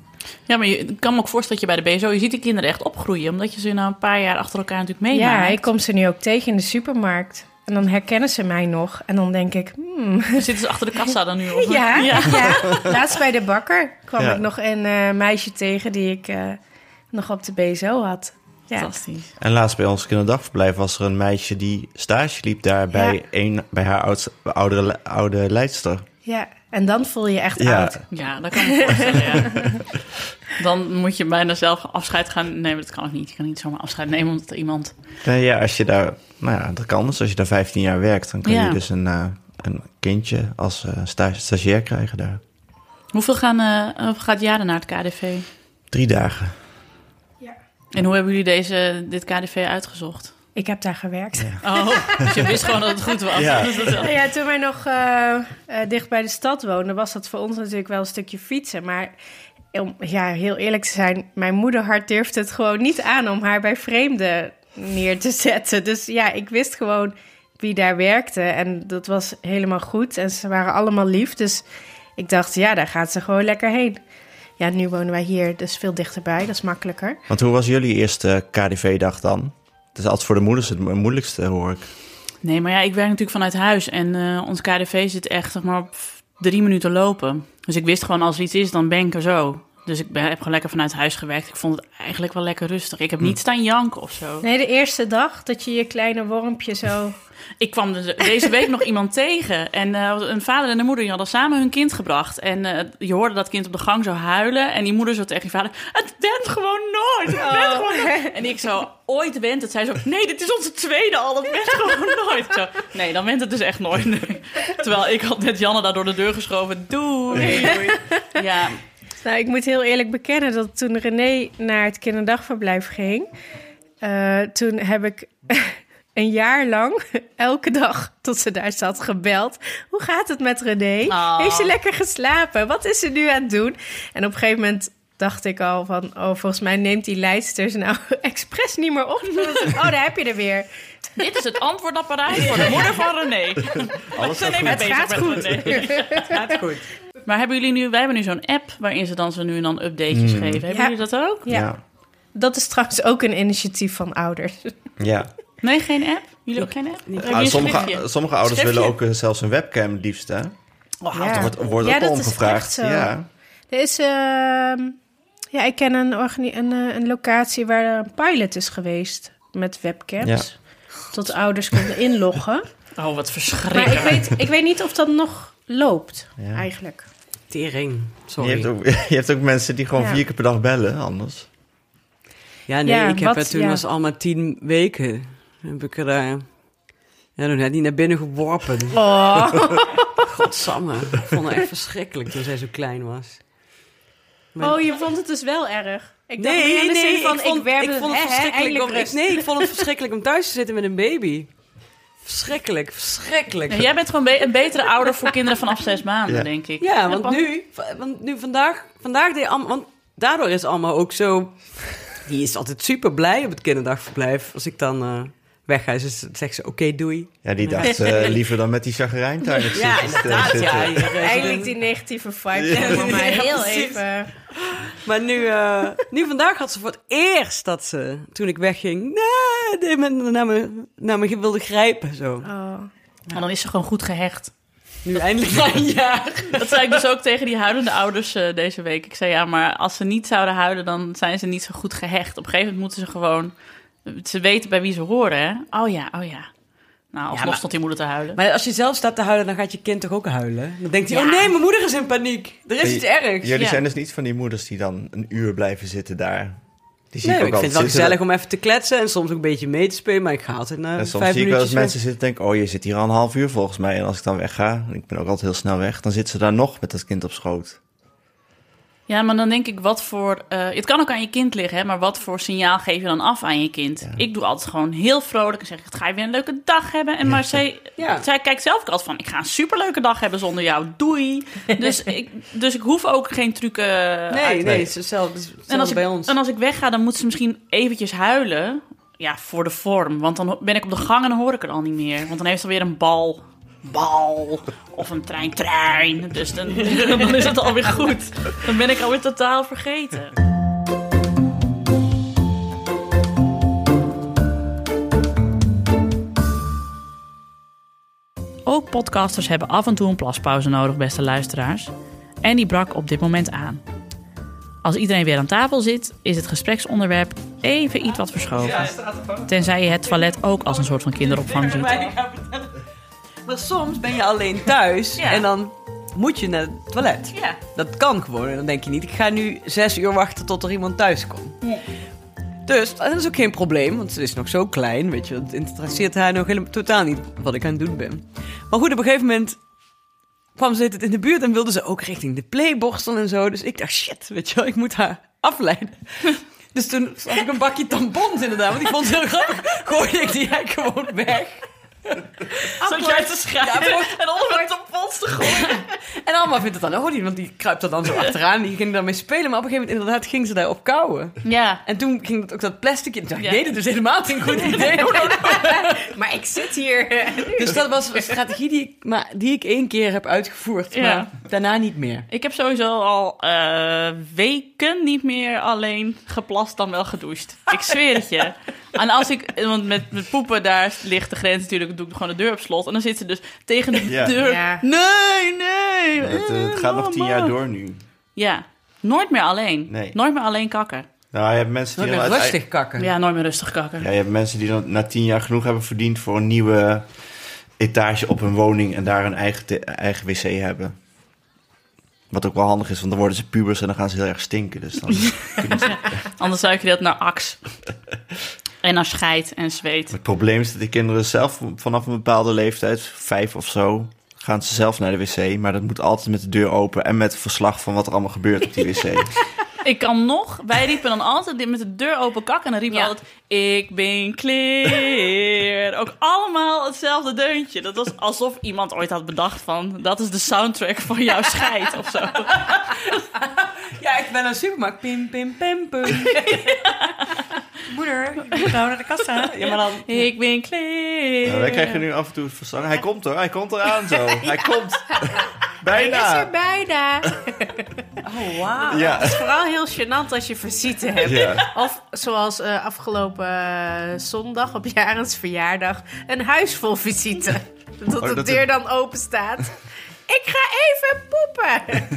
Ja, maar je ik kan me ook voorstellen dat je bij de BSO, je ziet die kinderen echt opgroeien. Omdat je ze nou een paar jaar achter elkaar natuurlijk meemaakt. Ja, ik kom ze nu ook tegen in de supermarkt. En dan herkennen ze mij nog. En dan denk ik, hmm. Zitten ze achter de kassa dan nu? Of ja, ja. ja. Laatst bij de bakker kwam Ja. ik nog een eh, meisje tegen die ik eh, nog op de BSO had. Ja, Fantastisch. En laatst bij ons kinderdagverblijf was er een meisje die stage liep daar bij, Ja. een, bij haar oudste, oudere, oude leidster. ja. En dan voel je je echt Ja. oud. Ja, dat kan ik voorstellen, ja. Dan moet je bijna zelf afscheid gaan nemen. Dat kan ook niet. Je kan niet zomaar afscheid nemen omdat iemand... Nee, ja, als je daar, nou ja, dat kan dus. Als je daar 15 jaar werkt, dan kan Ja. je dus een, eh, een kindje als eh, stage, stagiair krijgen daar. Hoeveel gaan, eh, hoeveel gaat jaren naar het KDV? Drie dagen. En hoe hebben jullie deze, dit KDV uitgezocht? Ik heb daar gewerkt. Oh, dus je wist gewoon dat het goed was. Ja. Dus Nou ja, toen wij nog eh, eh, dicht bij de stad woonden, was dat voor ons natuurlijk wel een stukje fietsen. Maar om ja, heel eerlijk te zijn, mijn moederhart durfde het gewoon niet aan om haar bij vreemden neer te zetten. Dus ja, ik wist gewoon wie daar werkte en dat was helemaal goed. En ze waren allemaal lief, dus ik dacht, ja, daar gaat ze gewoon lekker heen. Ja, nu wonen wij hier, dus veel dichterbij. Dat is makkelijker. Want hoe was jullie eerste KDV-dag dan? Het is altijd voor de moeders het moeilijkste, hoor ik. Nee, maar ja, ik werk natuurlijk vanuit huis. En eh, ons KDV zit echt zeg maar, op drie minuten lopen. Dus ik wist gewoon, als er iets is, dan ben ik er zo. Dus ik ben, heb gewoon lekker vanuit huis gewerkt. Ik vond het eigenlijk wel lekker rustig. Ik heb niet staan janken of zo. Nee, de eerste dag dat je je kleine wormpje zo... Ik kwam de- deze week nog iemand tegen. En eh, een vader en een moeder die hadden samen hun kind gebracht. En eh, je hoorde dat kind op de gang zo huilen. En die moeder zo tegen die vader... Het bent gewoon nooit. Het bent gewoon nooit. En ik zo, ooit went het. Zij zo, nee, dit is onze tweede al. Het bent gewoon nooit. Ik Zo, nee, dan went het dus echt nooit. Nee. Terwijl ik had net Janne daar door de deur geschoven. Doei. Ja, Nou, ik moet heel eerlijk bekennen dat toen René naar het kinderdagverblijf ging... eh, toen heb ik een jaar lang, elke dag tot ze daar zat, gebeld. Hoe gaat het met René? Oh. Heeft ze lekker geslapen? Wat is ze nu aan het doen? En op een gegeven moment dacht ik al van... oh, volgens mij neemt die leidsters nou expres niet meer op. Oh, daar heb je er weer. dit is het antwoordapparaat voor de moeder van René. Alles gaat goed. bezig gaat goed. Maar hebben jullie nu, wij hebben nu zo'n app waarin ze dan zo nu en dan updatejes Hmm. geven. Hebben Ja. jullie dat ook? Ja. Ja. Dat is trouwens ook een initiatief van ouders. ja. Nee, geen app? Jullie ook geen app? Ah, sommige, sommige ouders Schriftje? willen ook eh, zelfs een webcam liefst, hè? Oh, Ja. Er wordt, wordt Ja, ook dat al om is gevraagd. echt zo. Ja. Er is, ehm, ja, ik ken een, een, eh, een locatie waar een pilot is geweest met webcams. Tot ouders konden inloggen. Oh, wat Maar verschrikkelijk. ik weet, ik weet niet of dat nog loopt, Ja. eigenlijk. Tering. Je, Sorry. hebt ook, je hebt ook mensen die gewoon Ja. vier keer per dag bellen, anders. Ja, nee, Ja, ik heb wat- het toen ja. was allemaal tien weken. Heb ik er eh, ja, toen net niet naar binnen geworpen. Oh. Godsamme. Ik vond het echt verschrikkelijk toen zij zo klein was. Maar- oh, je vond het dus wel erg. Ik dacht nee, nee, zin van, ik vond, ik werkte, ik vond het hè, hè, verschrikkelijk om, ik. Nee, ik vond het verschrikkelijk om thuis te zitten met een baby. Verschrikkelijk, verschrikkelijk. Ja, jij bent gewoon be- een betere ouder voor kinderen vanaf zes maanden, Ja. denk ik. Ja, want nu, want nu vandaag, vandaag deed allemaal, want daardoor is allemaal ook zo. Die is altijd super blij op het kinderdagverblijf. Als ik dan eh weg ga, dus zegt ze: Oké, doei. Ja, die dacht eh, liever dan met die chagrijntuin. Ja, inderdaad. Ja, hier, eh, Eindelijk die negatieve vibe Ja, mama. ja, Heel precies. even. Maar nu, eh, nu vandaag had ze voor het eerst dat ze, toen ik wegging, nee, naar me, naar me wilde grijpen. Zo. Oh. Maar dan is ze gewoon goed gehecht. Nu eindelijk na een jaar. Dat zei ik dus ook tegen die huilende ouders eh, deze week. Ik zei, ja, maar als ze niet zouden huilen, dan zijn ze niet zo goed gehecht. Op een gegeven moment moeten ze gewoon... Ze weten bij wie ze horen, hè? Oh ja, oh ja. Nou, alsnog maar- stond die moeder te huilen. Maar als je zelf staat te huilen, dan gaat je kind toch ook huilen? Dan denkt hij, Ja. oh nee, mijn moeder is in paniek. Er is iets ergs. Jullie Ja. zijn dus niet van die moeders die dan een uur blijven zitten daar. Die zie Nee, ik ik ook vind het wel gezellig om even te kletsen en soms ook een beetje mee te spelen. Maar ik ga altijd na En soms vijf zie ik wel eens minuutjes mensen zitten en denken, oh, je zit hier al een half uur volgens mij. En als ik dan wegga, ik ben ook altijd heel snel weg, dan zitten ze daar nog met dat kind op schoot. Ja, maar dan denk ik, wat voor... eh, het kan ook aan je kind liggen, hè? Maar wat voor signaal geef je dan af aan je kind? Ja. Ik doe altijd gewoon heel vrolijk en zeg ik, ga je weer een leuke dag hebben? En maar zij, Ja. zij kijkt zelf ook altijd van, ik ga een superleuke dag hebben zonder jou. Doei. dus, ik, dus ik hoef ook geen trucken. Nee, uit- nee, het is hetzelfde, hetzelfde En als, ik, bij ons. en als ik wegga, dan moet ze misschien eventjes huilen. Ja, voor de vorm. Want dan ben ik op de gang en dan hoor ik er al niet meer. Want dan heeft ze alweer een bal. Bal. Of een trein. Trein. Dus dan, dan is het alweer goed. Dan ben ik alweer totaal vergeten. Ook podcasters hebben af en toe een plaspauze nodig, beste luisteraars. En die brak op dit moment aan. Als iedereen weer aan tafel zit, is het gespreksonderwerp even iets wat verschoven. Tenzij je het toilet ook als een soort van kinderopvang ziet. Maar soms ben je alleen thuis Ja. en dan moet je naar het toilet. Ja. Dat kan gewoon. En dan denk je niet, ik ga nu zes uur wachten tot er iemand thuis komt. Dus dat is ook geen probleem, want ze is nog zo klein, weet je. Het interesseert haar nog helemaal totaal niet wat ik aan het doen ben. Maar goed, op een gegeven moment kwam ze het in de buurt en wilde ze ook richting de playborstel en zo. Dus ik dacht, shit, weet je wel, ik moet haar afleiden. Dus toen had ik een bakje tampons inderdaad, want ik vond het heel grappig. Gooide ik die eigenlijk gewoon weg. Zat jij te schrijven en onder het op te gooien. En allemaal vindt het dan ook niet, want die kruipt er dan zo achteraan. Die ging daarmee spelen, maar op een gegeven moment inderdaad ging ze daarop kouwen. Ja. En toen ging dat ook dat plastic in. Ja. nee, dat is helemaal geen goed idee. Maar ik zit hier. Dus dat was een strategie die ik, maar, die ik één keer heb uitgevoerd. Ja. Maar daarna niet meer. Ik heb sowieso al eh, weken niet meer alleen geplast dan wel gedoucht. Ik zweer het je. En als ik, want met, met poepen, daar ligt de grens natuurlijk, dan doe ik gewoon de deur op slot. En dan zit ze dus tegen de Ja. deur. Ja. Nee, nee. Het, eh, het gaat nog tien jaar door nu. Ja, nooit meer alleen. Nee. Nooit meer alleen kakken. Nou, je hebt mensen die Nooit dan meer rustig kakken. Ja, nooit meer rustig kakken. Ja, je hebt mensen die dan na tien jaar genoeg hebben verdiend voor een nieuwe etage op hun woning en daar een eigen, eigen wc hebben. Wat ook wel handig is, want dan worden ze pubers en dan gaan ze heel erg stinken. Dus dan Anders zou je dat naar aks. En naar scheid en zweet. Het probleem is dat die kinderen zelf vanaf een bepaalde leeftijd, vijf of zo, gaan ze zelf naar de wc. Maar dat moet altijd met de deur open en met verslag van wat er allemaal gebeurt op die wc. Ik kan nog, wij riepen dan altijd met de deur open kakken. En dan riepen we Ja. altijd, ik ben clear. Ook allemaal hetzelfde deuntje. Dat was alsof iemand ooit had bedacht van, dat is de soundtrack van jouw scheid of zo. Ja, ik ben een supermarkt. Pim, pim, pim, pim. Moeder, ik moet nou naar de kassa. Ja, maar dan... Ik ben clear. Nou, wij krijgen nu af en toe het verslag. Hij komt hoor, hij komt eraan zo. Hij komt. Hij is er Bijna. bijna. Oh, wauw. Ja. Het is vooral heel gênant als je visite hebt. Ja. Of zoals eh, afgelopen eh, zondag op Jarens verjaardag, een huis vol visite. Dat Oh, de dat deur het- dan open staat. Ik ga even poepen.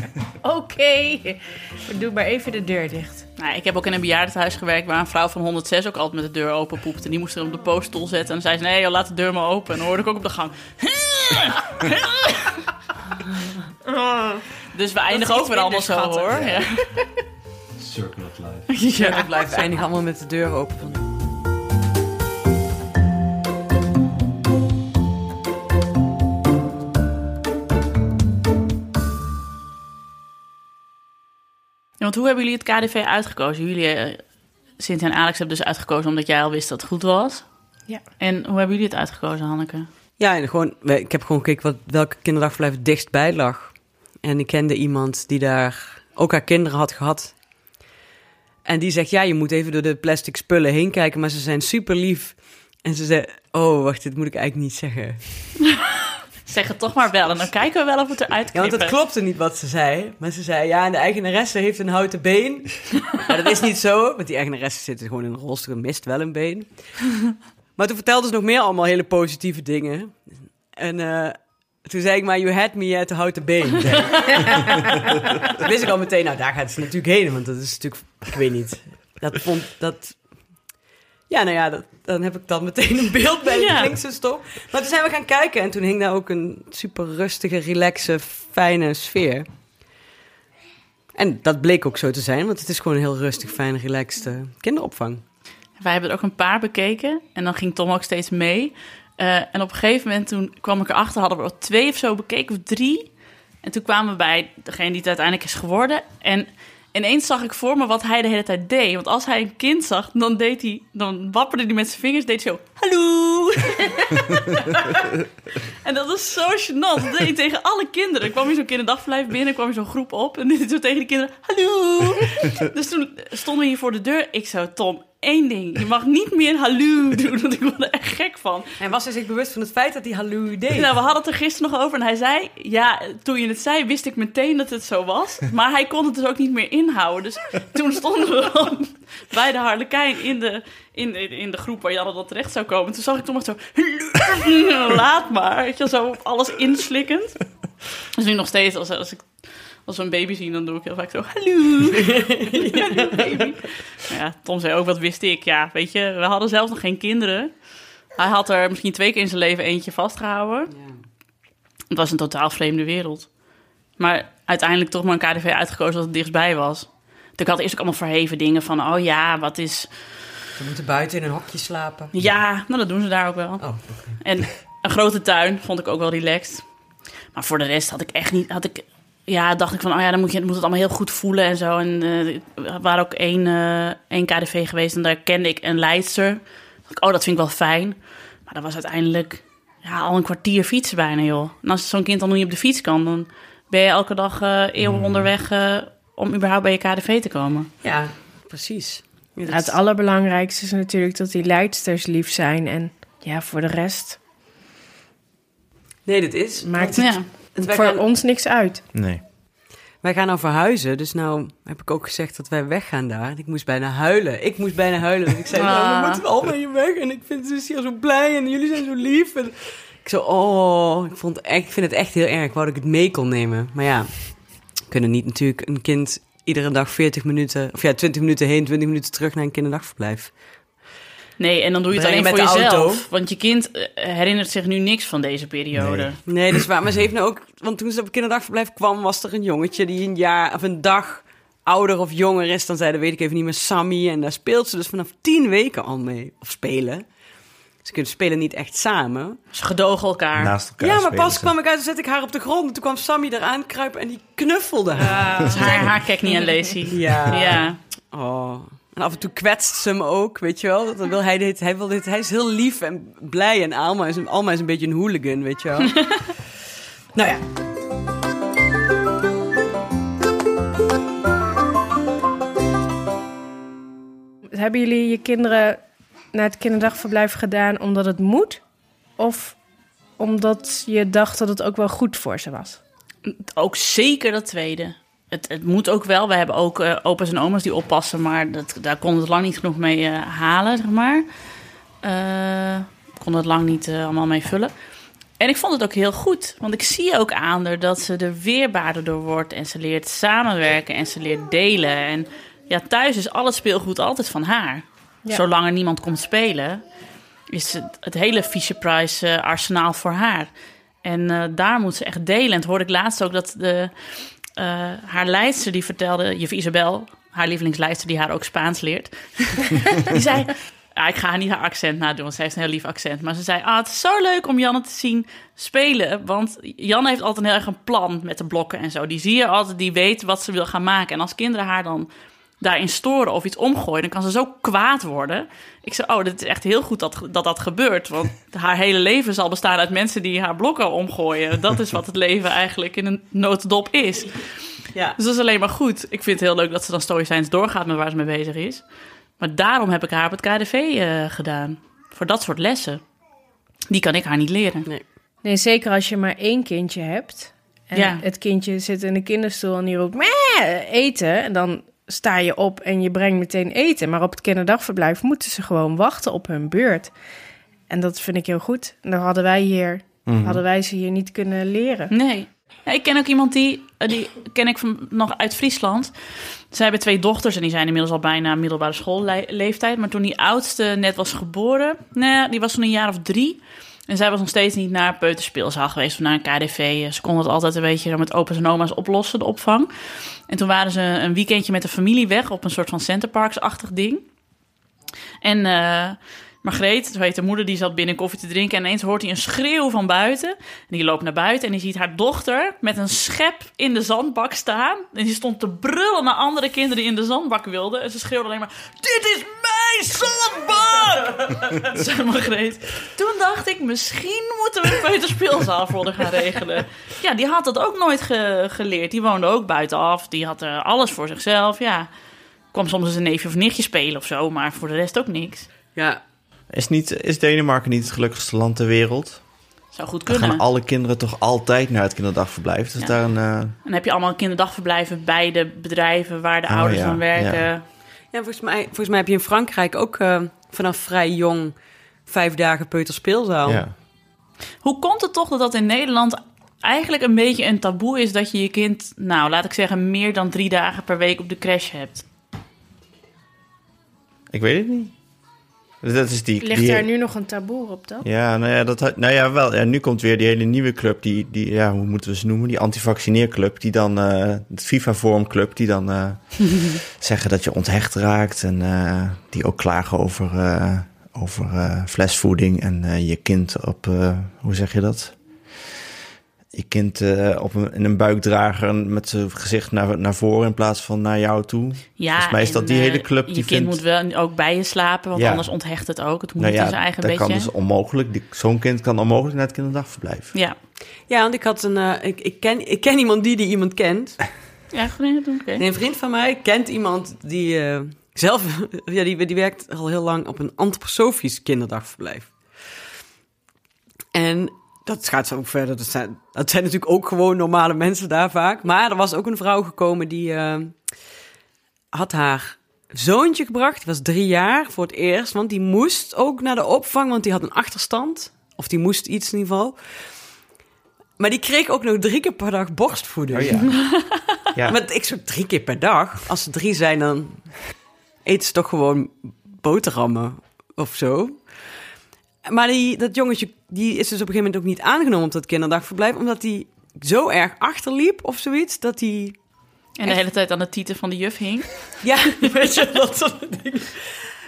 Oké, doe maar even de deur dicht. Nou, ik heb ook in een bejaardenhuis gewerkt waar een vrouw van 106 ook altijd met de deur open poepte. En die moest er op de pooststoel zetten. En dan zei ze, nee joh, laat de deur maar open. En dan hoorde ik ook op de gang. Dus we eindigen ook weer allemaal zo hoor. Ja. Circle of life. Ja, dat blijft eindig allemaal met de deur open. Van... want hoe hebben jullie het KDV uitgekozen? Jullie, eh, Cynthia en Alex, hebben dus uitgekozen omdat jij al wist dat het goed was. Ja. En hoe hebben jullie het uitgekozen, Hanneke? Ja, en gewoon, ik heb gewoon gekeken wat, welke kinderdagverblijf het dichtstbij lag. En ik kende iemand die daar ook haar kinderen had gehad. En die zegt, ja, je moet even door de plastic spullen heen kijken, maar ze zijn super lief. En ze zei, oh, wacht, dit moet ik eigenlijk niet zeggen. Zeg het toch maar wel en dan kijken we wel of het eruit Ja, want het klopte niet wat ze zei. Maar ze zei, ja, de eigenaresse heeft een houten been. maar dat is niet zo, want die eigenaresse zit gewoon in een rolstoel en mist wel een been. maar toen vertelde ze nog meer allemaal hele positieve dingen. En eh, toen zei ik maar, you had me at de houten been. toen wist ik al meteen, nou, daar gaat ze natuurlijk heen. Want dat is natuurlijk, ik weet niet. Dat vond, dat... Ja, nou ja, dat, dan heb ik dan meteen een beeld bij de Ja. linkse stop. Maar toen zijn we gaan kijken en toen hing daar ook een super rustige, relaxe, fijne sfeer. En dat bleek ook zo te zijn, want het is gewoon een heel rustig, fijn, relaxed kinderopvang. Wij hebben er ook een paar bekeken en dan ging Tom ook steeds mee. Eh, en op een gegeven moment toen kwam ik erachter, hadden we er twee of zo bekeken, of drie. En toen kwamen we bij degene die het uiteindelijk is geworden. En ineens zag ik voor me wat hij de hele tijd deed. Want als hij een kind zag, dan, deed hij, dan wapperde hij met zijn vingers, deed hij zo, hallo. en dat is zo gênant. Dat deed hij tegen alle kinderen. Er kwam hier zo'n kinderdagverblijf binnen, kwam hier zo'n groep op. En dit zo tegen die kinderen, hallo. dus toen stonden we hier voor de deur. Ik zo, Tom, één ding. Je mag niet meer hallo doen, want ik word er echt gek van. En was hij zich bewust van het feit dat hij hallo deed? Nou, we hadden het er gisteren nog over en hij zei... Ja, toen je het zei, wist ik meteen dat het zo was. Maar hij kon het dus ook niet meer inhouden. Dus toen stonden we dan bij de Harlekijn in de, in in de groep waar Janne dan terecht zou komen. Toen zag ik Tom echt zo... Laat maar, weet je, zo alles inslikkend. Dus nu nog steeds, als, als ik... Als we een baby zien, dan doe ik heel vaak zo... Hallo, Hallo, baby. Ja, Tom zei ook, wat wist ik? Ja, weet je, we hadden zelf nog geen kinderen. Hij had er misschien twee keer in zijn leven eentje vastgehouden. Het was een totaal vreemde wereld. Maar uiteindelijk toch maar een KDV uitgekozen dat het dichtstbij was. Ik had eerst ook allemaal verheven dingen van... oh ja, wat is... Ze moeten buiten in een hokje slapen. Ja, nou dat doen ze daar ook wel. Oh. En een grote tuin vond ik ook wel relaxed. Maar voor de rest had ik echt niet... Had ik, ja, dacht ik van, oh ja, dan moet je moet het allemaal heel goed voelen en zo. En eh, er waren ook één, eh, één KDV geweest en daar kende ik een leidster. Dacht ik, oh, dat vind ik wel fijn. Maar dat was uiteindelijk ja, al een kwartier fietsen bijna, joh. En als zo'n kind dan niet op de fiets kan, dan ben je elke dag eh eeuwen Hmm. onderweg eh, om überhaupt bij je KDV te komen. Ja, precies. Ja, dat- Ja, het allerbelangrijkste is natuurlijk dat die leidsters lief zijn. En ja, voor de rest Nee, dit is. maakt het Ja. Wij voor gaan, ons niks uit. Nee. wij gaan nou verhuizen, dus nou heb ik ook gezegd dat wij weggaan daar. En ik moest bijna huilen. Ik moest bijna huilen. want Ik zei, nou, Ah. we moeten allemaal hier weg. En ik vind het hier zo blij en jullie zijn zo lief. En ik zo, oh, ik, vond echt, ik vind het echt heel erg. Ik wou dat ik het mee kon nemen. Maar ja, we kunnen niet natuurlijk een kind iedere dag 40 minuten... Of ja, 20 minuten heen, 20 minuten terug naar een kinderdagverblijf. Nee, en dan doe je het alleen voor de jezelf. auto. Want je kind eh, herinnert zich nu niks van deze periode. Nee. Nee, dat is waar. Maar ze heeft nou ook... Want toen ze op het kinderdagverblijf kwam, was er een jongetje die een jaar of een dag ouder of jonger is dan zij. Dat weet ik even niet meer. Sammy. En daar speelt ze dus vanaf tien weken al mee. Of spelen. Ze kunnen spelen niet echt samen. Ze gedogen elkaar. Naast elkaar ja, maar pas ze. kwam ik uit en zette ik haar op de grond. En toen kwam Sammy eraan kruipen en die knuffelde haar. Dus haar, haar kijk niet aan Lacey. Ja. ja. Oh. En af en toe kwetst ze hem ook, weet je wel. Dan wil hij, dit, hij, wil dit, hij is heel lief en blij. En Alma is, een, Alma is een beetje een hooligan, weet je wel. nou ja. Hebben jullie je kinderen naar het kinderdagverblijf gedaan omdat het moet? Of omdat je dacht dat het ook wel goed voor ze was? Ook zeker dat tweede. Het, het moet ook wel. We hebben ook eh, opa's en oma's die oppassen, maar dat, daar konden we het lang niet genoeg mee eh, halen, zeg maar. Eh konden het lang niet allemaal mee vullen. En ik vond het ook heel goed, want ik zie ook aan haar dat ze er weerbaarder door wordt en ze leert samenwerken en ze leert delen. En ja, thuis is al het speelgoed altijd van haar. Ja. Zolang er niemand komt spelen, is het, het hele Fisher Price arsenaal voor haar. En daar moet ze echt delen. En toen hoorde ik laatst ook dat de, eh, haar leidster die vertelde, juf Isabel, haar lievelingsleidster die haar ook Spaans leert, die zei... Ja, ik ga haar niet haar accent nadoen, want zij heeft een heel lief accent. Maar ze zei, ah, het is zo leuk om Janne te zien spelen. Want Janne heeft altijd heel erg een plan met de blokken en zo. Die zie je altijd, die weet wat ze wil gaan maken. En als kinderen haar dan daarin storen of iets omgooien, dan kan ze zo kwaad worden. Ik zei, oh, dit is echt heel goed dat dat, dat gebeurt. Want haar hele leven zal bestaan uit mensen die haar blokken omgooien. Dat is wat het leven eigenlijk in een notendop is. ja. Dus dat is alleen maar goed. Ik vind het heel leuk dat ze dan stoïcijns doorgaat met waar ze mee bezig is. Maar daarom heb ik haar op het KDV eh, gedaan. Voor dat soort lessen. Die kan ik haar niet leren. Nee, zeker als je maar één kindje hebt. En Ja. het kindje zit in de kinderstoel en die roept "Meh, eten. En dan sta je op en je brengt meteen eten. Maar op het kinderdagverblijf moeten ze gewoon wachten op hun beurt. En dat vind ik heel goed. En dan hadden wij hier, hadden wij ze hier niet kunnen leren. Nee. Ja, ik ken ook iemand die, eh, die ken ik van, nog uit Friesland. Zij hebben twee dochters en die zijn inmiddels al bijna middelbare schoolleeftijd. Maar toen die oudste net was geboren, nou ja, die was toen een jaar of drie. En zij was nog steeds niet naar peuterspeelzaal geweest of naar een KDV. Ze konden het altijd een beetje met opa's en oma's oplossen, de opvang. En toen waren ze een weekendje met de familie weg op een soort van Centerparks-achtig ding. En eh Margreet, zo de moeder, die zat binnen koffie te drinken. En ineens hoort hij een schreeuw van buiten. En die loopt naar buiten en die ziet haar dochter met een schep in de zandbak staan. En die stond te brullen naar andere kinderen die in de zandbak wilden. En ze schreeuwde alleen maar, dit is mijn zandbak! zei Margreet. Toen dacht ik, misschien moeten we een peuterspeelzaal voor gaan regelen. Ja, die had dat ook nooit ge- geleerd. Die woonde ook buitenaf. Die had eh, alles voor zichzelf, ja. Kwam soms eens een neefje of nichtje spelen of zo, maar voor de rest ook niks. Ja, Is, niet, is Denemarken niet het gelukkigste land ter wereld? Zou goed Dan kunnen. gaan alle kinderen toch altijd naar het kinderdagverblijf. Dus Ja. daar een... eh, En dan heb je allemaal kinderdagverblijven bij de bedrijven waar de Oh, ouders ja, aan werken. ja. Ja, volgens mij, volgens mij heb je in Frankrijk ook eh, vanaf vrij jong vijf dagen peuterspeelzaal. ja. Hoe komt het toch dat dat in Nederland eigenlijk een beetje een taboe is dat je je kind, nou laat ik zeggen, meer dan drie dagen per week op de crash hebt? Ik weet het niet. Dat is die... Ligt die, daar nu nog een taboe op dat? Ja, nou ja, dat, nou ja, wel. Ja, nu komt weer die hele nieuwe club, die, die ja, hoe moeten we ze noemen? Die antivaccineerclub, die dan, eh het FIFA-vormclub, die dan eh, zeggen dat je onthecht raakt. En eh, die ook klagen over, over flesvoeding en je kind op, hoe zeg je dat? Je kind eh, op een, in een buikdrager met zijn gezicht naar, naar voren in plaats van naar jou toe. Ja, Volgens mij is dat die eh, hele club Je die kind vindt... moet wel ook bij je slapen, want Ja. anders onthecht het ook. Het moet nou ja, in zijn eigen dat bedje. kan dus onmogelijk. Die- Zo'n kind kan onmogelijk naar het kinderdagverblijf. Ja, Ja, want ik had een... eh, ik, ik, ken, ik ken iemand die die iemand kent. ja doen oké. Nee, een vriend van mij kent iemand die eh, zelf... Ja, die, die werkt al heel lang op een antroposofisch kinderdagverblijf. En dat gaat zo ook verder. Dat zijn, dat zijn natuurlijk ook gewoon normale mensen daar vaak. Maar er was ook een vrouw gekomen die eh, had haar zoontje gebracht. Die was drie jaar voor het eerst. Want die moest ook naar de opvang, want die had een achterstand. Of die moest iets in ieder geval. Maar die kreeg ook nog drie keer per dag borstvoeding. Oh ja. ja. Maar ik zo drie keer per dag. Als ze drie zijn, dan eten ze toch gewoon boterhammen of zo. Maar die, dat jongetje die is dus op een gegeven moment ook niet aangenomen op dat kinderdagverblijf, omdat hij zo erg achterliep of zoiets, dat hij... En de hele tijd aan de tieten van de juf hing. Ja, weet je, dat soort dingen.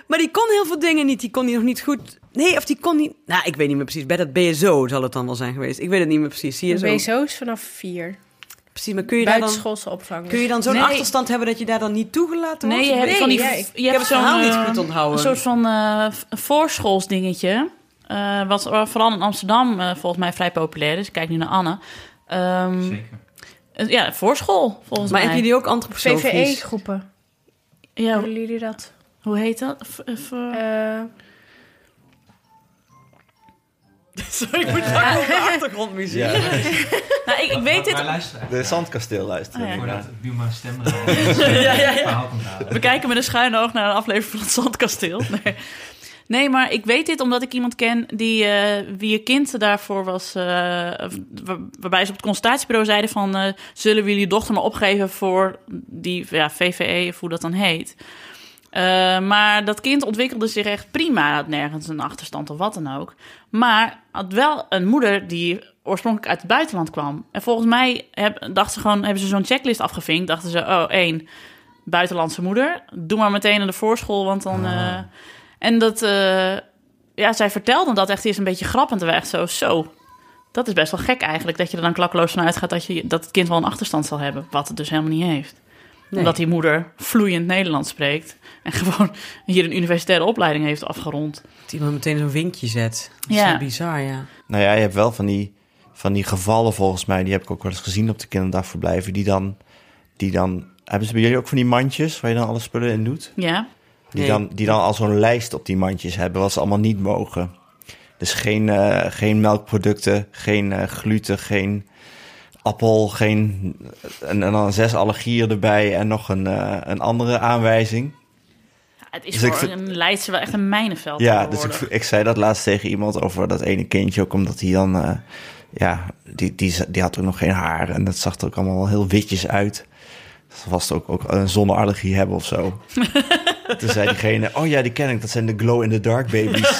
Maar die kon heel veel dingen niet. Die kon die nog niet goed... Nee, of die kon niet... Nou, ik weet niet meer precies. Bij dat BSO zal het dan wel zijn geweest. Ik weet het niet meer precies. Zie je zo? BSO's vanaf vier. Precies, maar kun je daar dan... Opvang. Kun je dan zo'n Nee. achterstand hebben dat je daar dan niet toegelaten wordt? Nee, je Ik hebt van die... ja, je ik- hebt ik heb het zo'n, verhaal niet eh, goed onthouden. Een soort van eh voorschoolsdingetje. Eh, wat vooral in Amsterdam eh, volgens mij vrij populair is. Ik kijk nu naar Anne. Ehm, Zeker. eh, ja, voorschool volgens Maar mij. heb je die ook antroposofisch? VVE-groepen. Ja, Doen jullie dat? hoe heet dat? V- Eh, Sorry, ik moet daar op de achtergrondmuziek. Ja. nou, ik, ik weet dit... Maar. De zandkasteel luisteren. Oh, ja. Voordat Buma stem Ja, ja, ja. We kijken met een schuine oog naar een aflevering van het Zandkasteel. Nee. Nee, maar ik weet dit omdat ik iemand ken die eh, wie je kind daarvoor was. eh, waar- waarbij ze op het consultatiebureau zeiden van eh, zullen we jullie dochter maar opgeven voor die ja, VVE of hoe dat dan heet. Maar dat kind ontwikkelde zich echt prima. Had nergens een achterstand of wat dan ook. Maar had wel een moeder die oorspronkelijk uit het buitenland kwam. En volgens mij heb, dachten ze gewoon, hebben ze zo'n checklist afgevinkt. Dachten ze, oh, één, buitenlandse moeder. Doe maar meteen naar de voorschool, want dan... eh, en dat... eh, ja, zij vertelde dat echt eerst een beetje grappend. En we echt zo, zo... Dat is best wel gek eigenlijk, dat je er dan klakkeloos van uitgaat... Dat, je, dat het kind wel een achterstand zal hebben, wat het dus helemaal niet heeft. Nee. Omdat die moeder vloeiend Nederlands spreekt... en gewoon hier een universitaire opleiding heeft afgerond. Dat iemand meteen zo'n vinkje zet. Dat is Ja. zo bizar, ja. Nou ja, je hebt wel van die, van die gevallen volgens mij, die heb ik ook wel eens gezien op de kinderdagverblijven, die dan, die dan, hebben ze bij jullie ook van die mandjes waar je dan alle spullen in doet? Ja, Die, Nee. dan, die dan al zo'n lijst op die mandjes hebben, wat ze allemaal niet mogen. Dus geen, eh, geen melkproducten, geen eh, gluten, geen appel, geen... En, en dan zes allergieën erbij en nog een, eh, een andere aanwijzing. het is Dus ik voor vind- een Leidse wel echt een mijnenveld Ja, dus ik, ik zei dat laatst tegen iemand over dat ene kindje ook, omdat hij dan, ja, die, die, die had ook nog geen haar en dat zag er ook allemaal wel heel witjes uit. Ze was ook, ook een zonneallergie hebben of zo. Toen zei diegene, oh ja, die ken ik, dat zijn de glow-in-the-dark babies.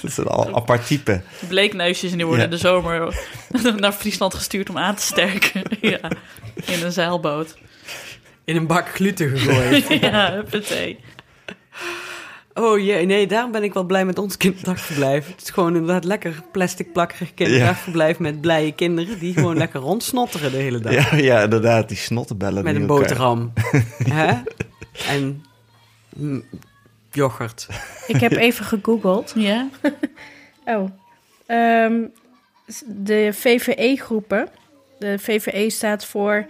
dat is een al apart type. Bleekneusjes en die worden Ja. in de zomer naar Friesland gestuurd om aan te sterken. ja, in een zeilboot. In een bak gluten gegooid. ja, huppatee. Oh jee, nee, daarom ben ik wel blij met ons kinderdagverblijf. Het is gewoon inderdaad lekker plastic plakkerig kinderdagverblijf met blije kinderen... die gewoon lekker rondsnotteren de hele dag. Ja, ja, inderdaad, die snottenbellen. met die een elkaar- boterham. Hè? En mm, yoghurt. ik heb even gegoogeld. Ja? Oh. Ehm, de VVE-groepen. De VVE staat voor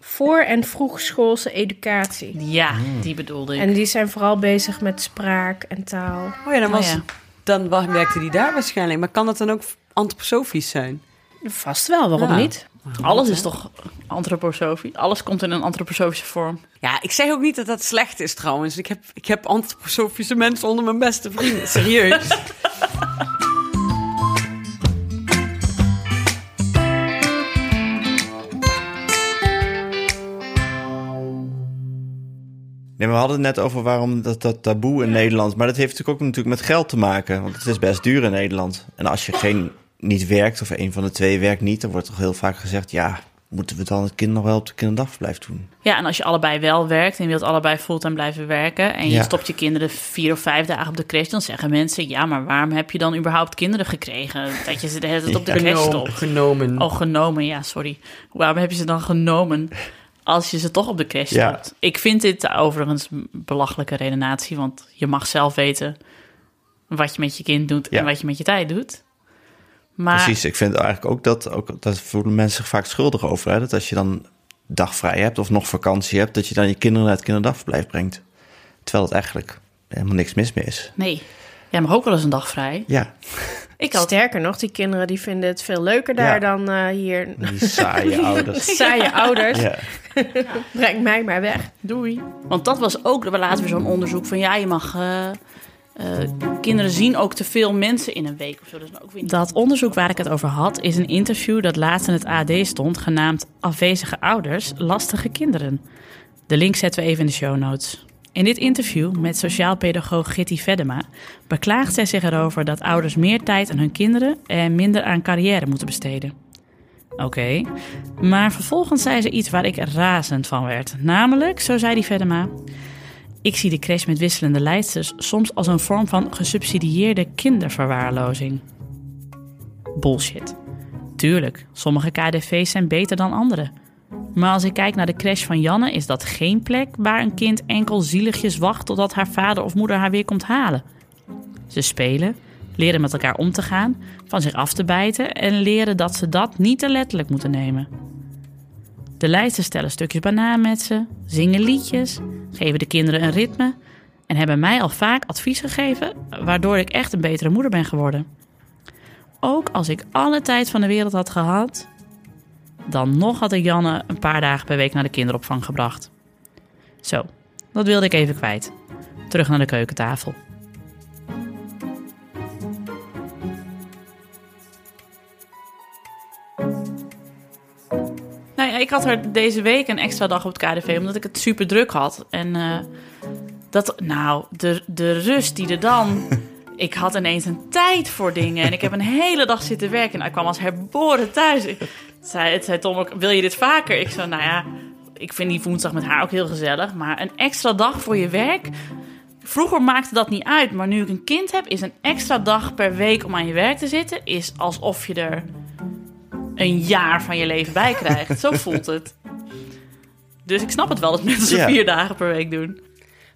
voor- en vroegschoolse educatie. Ja, die bedoelde ik. En die zijn vooral bezig met spraak en taal. Oh ja, dan, Oh was, ja. dan wa- werkte die daar waarschijnlijk. Maar kan dat dan ook antroposofisch zijn? Vast wel, waarom Ja. niet? Alles is toch antroposofisch? Alles komt in een antroposofische vorm. Ja, ik zeg ook niet dat dat slecht is trouwens. Ik heb, ik heb antroposofische mensen onder mijn beste vrienden. Serieus. Nee, maar we hadden het net over waarom dat, dat taboe in Nederland. Maar dat heeft natuurlijk ook natuurlijk met geld te maken. Want het is best duur in Nederland. En als je geen, niet werkt, of een van de twee werkt niet, dan wordt toch heel vaak gezegd: ja, moeten we dan het kind nog wel op de kinderdagverblijf doen? Ja, en als je allebei wel werkt en je wilt allebei fulltime blijven werken... en je Ja. stopt je kinderen vier of vijf dagen op de crash... dan zeggen mensen, ja, maar waarom heb je dan überhaupt kinderen gekregen? Dat je ze de hele tijd op de crash Genomen. stopt. genomen. Oh, genomen, ja, sorry. Waarom heb je ze dan genomen als je ze toch op de crash Ja. stopt? Ik vind dit overigens een belachelijke redenatie... want je mag zelf weten wat je met je kind doet... Ja. en wat je met je tijd doet. Maar Precies, ik vind eigenlijk ook dat, ook, dat voelen mensen zich vaak schuldig over. Hè? Dat als je dan dag vrij hebt of nog vakantie hebt, dat je dan je kinderen naar het kinderdagverblijf brengt. Terwijl het eigenlijk helemaal niks mis mee is. nee, jij mag ook wel eens een dag vrij. Ja, Ik had Sterker nog, die kinderen die vinden het veel leuker daar Ja. dan eh, hier. die saaie ouders. Saaie ouders, Ja. breng mij maar weg. Doei. Want dat was ook we laten weer zo'n onderzoek van ja, je mag. eh, eh, kinderen zien ook te veel mensen in een week of zo. Dat, is ook weer niet- dat onderzoek waar ik het over had, is een interview dat laatst in het AD stond, genaamd Afwezige ouders, lastige kinderen. De link zetten we even in de show notes. In dit interview met sociaal pedagoog Gitty Veddema beklaagt zij zich erover dat ouders meer tijd aan hun kinderen en minder aan carrière moeten besteden. Oké, maar vervolgens zei ze iets waar ik razend van werd. Namelijk, zo zei die Veddema... Ik zie de crash met wisselende leidsters soms als een vorm van gesubsidieerde kinderverwaarlozing. Bullshit. Tuurlijk, sommige KDV's zijn beter dan andere. Maar als ik kijk naar de crash van Janne, is dat geen plek waar een kind enkel zieligjes wacht totdat haar vader of moeder haar weer komt halen. Ze spelen, leren met elkaar om te gaan, van zich af te bijten en leren dat ze dat niet te letterlijk moeten nemen. De leidsters stellen stukjes banaan met ze, zingen liedjes, geven de kinderen een ritme en hebben mij al vaak advies gegeven, waardoor ik echt een betere moeder ben geworden. Ook als ik alle tijd van de wereld had gehad, dan nog had ik Janne een paar dagen per week naar de kinderopvang gebracht. Zo, dat wilde ik even kwijt. Terug naar de keukentafel. Nou ja, ik had er deze week een extra dag op het KDV, omdat ik het super druk had. En eh, dat, nou, de, de rust die er dan. Ik had ineens een tijd voor dingen en ik heb een hele dag zitten werken. En ik kwam als herboren thuis. Ik zei, het zei Tom ook, wil je dit vaker? Ik zei, nou ja, ik vind die woensdag met haar ook heel gezellig. Maar een extra dag voor je werk. Vroeger maakte dat niet uit, maar nu ik een kind heb, is een extra dag per week om aan je werk te zitten, is alsof je er een jaar van je leven bij krijgt. Zo voelt het. Dus ik snap het wel dat mensen Ja. vier dagen per week doen.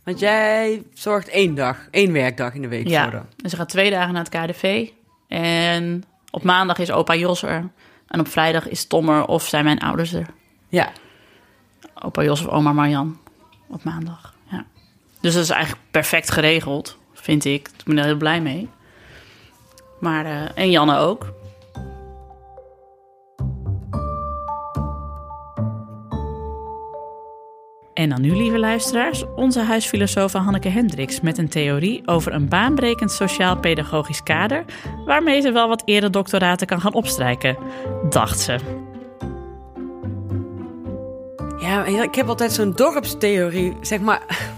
Want jij zorgt één dag, één werkdag in de week Ja, voor de... dus ze gaat twee dagen naar het KDV. En op maandag is opa Jos er. En op vrijdag is Tom er of zijn mijn ouders er. Ja, Opa Jos of oma Marjan op maandag. Ja. Dus dat is eigenlijk perfect geregeld, vind ik. Ik ben er heel blij mee. Maar, eh, en Janne ook. En dan nu, lieve luisteraars, onze huisfilosoof Hanneke Hendricks met een theorie over een baanbrekend sociaal-pedagogisch kader waarmee ze wel wat eredoctoraten kan gaan opstrijken, dacht ze. Ja, ik heb altijd zo'n dorpstheorie, zeg maar.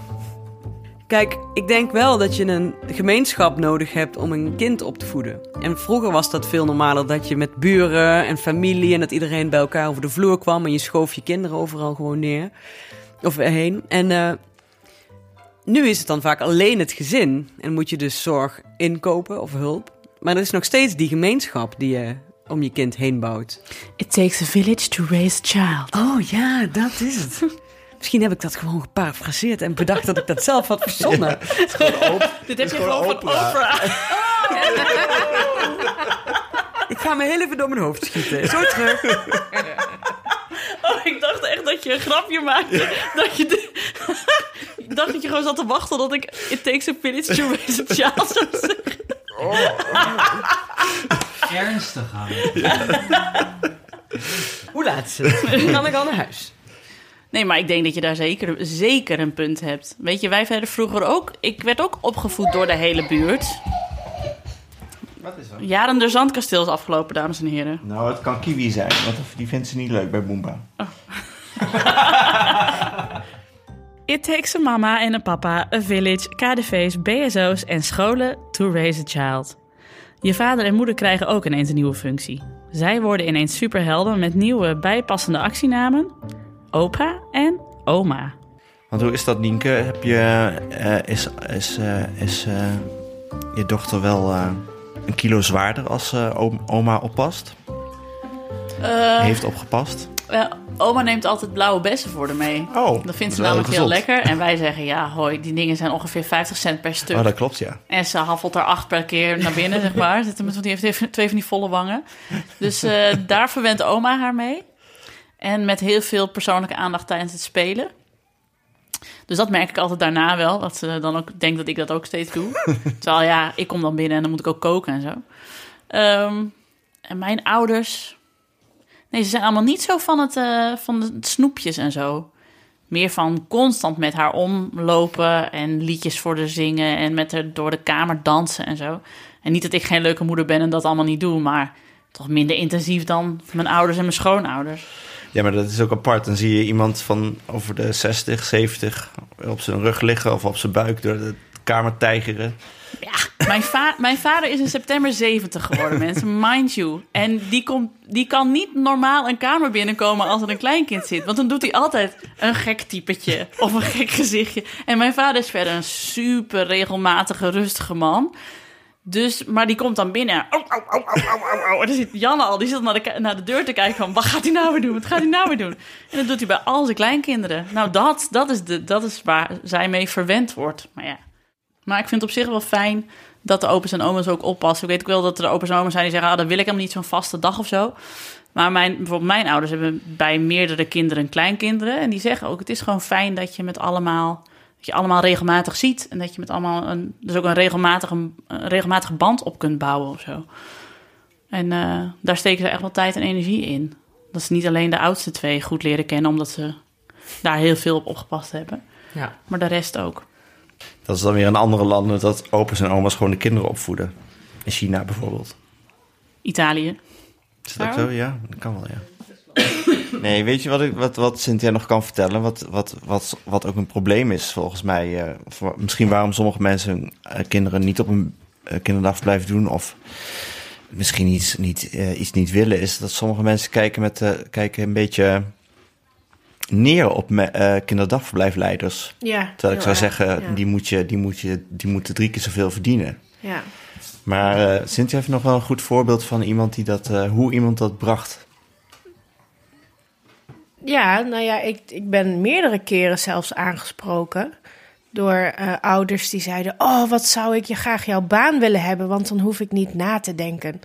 Kijk, ik denk wel dat je een gemeenschap nodig hebt om een kind op te voeden. En vroeger was dat veel normaler dat je met buren en familie en dat iedereen bij elkaar over de vloer kwam en je schoof je kinderen overal gewoon neer of heen. En eh, nu is het dan vaak alleen het gezin en moet je dus zorg inkopen of hulp. Maar er is nog steeds die gemeenschap die je om je kind heen bouwt. It takes a village to raise a child. Oh ja, dat is het. Misschien heb ik dat gewoon geparafraseerd en bedacht dat ik dat zelf had verzonnen. Dit heb je gewoon van Oprah. Ik ga me heel even door mijn hoofd schieten. Zo terug. Oh, ik dacht echt dat je een grapje maakte. Dat je de... ik dacht dat je gewoon zat te wachten tot ik It takes a village to raise a child zou zeggen. Ernstig aan. Hoe laat is het? Nu kan ik al naar huis. Nee, maar ik denk dat je daar zeker, zeker een punt hebt. Weet je, wij werden vroeger ook... Ik werd ook opgevoed door de hele buurt. Wat is dat? Jaren de Zandkasteel is afgelopen, dames en heren. Nou, het kan kiwi zijn, want die vindt ze niet leuk bij Boomba. It takes a mama en een papa, a village, KDV's, BSO's en scholen to raise a child. Je vader en moeder krijgen ook ineens een nieuwe functie. Zij worden ineens superhelden met nieuwe bijpassende actienamen: opa en oma. Want hoe is dat, Nienke? Heb je, eh, is is, eh, is eh, je dochter wel eh, een kilo zwaarder als eh, oma oppast? Eh, Heeft opgepast? Ja, oma neemt altijd blauwe bessen voor haar mee. Oh, Dat vindt ze namelijk heel lekker. En wij zeggen, ja, hoi, die dingen zijn ongeveer 50 cent per stuk. Oh, dat klopt, ja. En ze haffelt er acht per keer naar binnen, zeg maar. Zit met, want die heeft twee van die volle wangen. Dus eh, daar verwendt oma haar mee. En met heel veel persoonlijke aandacht tijdens het spelen. Dus dat merk ik altijd daarna wel. Dat ze dan ook denkt dat ik dat ook steeds doe. Terwijl ja, ik kom dan binnen en dan moet ik ook koken en zo. Ehm, en mijn ouders... Nee, ze zijn allemaal niet zo van, het, eh, van de snoepjes en zo. Meer van constant met haar omlopen en liedjes voor haar zingen en met haar door de kamer dansen en zo. En niet dat ik geen leuke moeder ben en dat allemaal niet doe, maar toch minder intensief dan mijn ouders en mijn schoonouders. Ja, maar dat is ook apart. Dan zie je iemand van over de 60, 70 op zijn rug liggen of op zijn buik door de kamer tijgeren. Mijn, mijn vader is in september 70 geworden, mensen, mind you. En die, komt, die kan niet normaal een kamer binnenkomen als er een kleinkind zit. Want dan doet hij altijd een gek typetje of een gek gezichtje. En mijn vader is verder een super regelmatige, rustige man. Dus, maar die komt dan binnen. Au, au, au, au, au, au. En dan zit Janne al, die zit naar de, naar de deur te kijken van... wat gaat hij nou weer doen? Wat gaat hij nou weer doen? En dat doet hij bij al zijn kleinkinderen. Nou, dat, dat, is, de, dat is waar zij mee verwend wordt. Maar ja, maar ik vind het op zich wel fijn dat de opa's en oma's ook oppassen. Ik weet ook wel dat er opa's en oma's zijn die zeggen... ah, dat wil ik helemaal niet zo'n vaste dag of zo. Maar mijn, bijvoorbeeld mijn ouders hebben bij meerdere kinderen kleinkinderen. En die zeggen ook, het is gewoon fijn dat je met allemaal... dat je allemaal regelmatig ziet. En dat je met allemaal een, dus ook een regelmatige, een regelmatige band op kunt bouwen of zo. En eh, daar steken ze echt wel tijd en energie in. Dat ze niet alleen de oudste twee goed leren kennen... omdat ze daar heel veel op opgepast hebben. Ja. Maar de rest ook. Dat is dan weer in andere landen dat opa's en oma's gewoon de kinderen opvoeden. In China bijvoorbeeld. Italië. Is dat ook zo? Ja, dat kan wel, ja. Nee, weet je wat, ik, wat, wat Cynthia nog kan vertellen? Wat, wat, wat, wat ook een probleem is volgens mij. eh, voor, misschien waarom sommige mensen hun eh, kinderen niet op een eh, kinderdagverblijf doen... of misschien iets niet, iets niet willen... is dat sommige mensen kijken, met, eh, kijken een beetje neer op me, eh, kinderdagverblijfleiders. Ja, Terwijl ik zou erg, zeggen, ja. die, moet je, die, moet je, die moeten drie keer zoveel verdienen. Ja. Maar eh Cynthia heeft nog wel een goed voorbeeld van iemand die dat, eh, hoe iemand dat bracht. Ja, nou ja, ik, ik ben meerdere keren zelfs aangesproken door eh, ouders die zeiden: Oh, wat zou ik je graag jouw baan willen hebben, want dan hoef ik niet na te denken.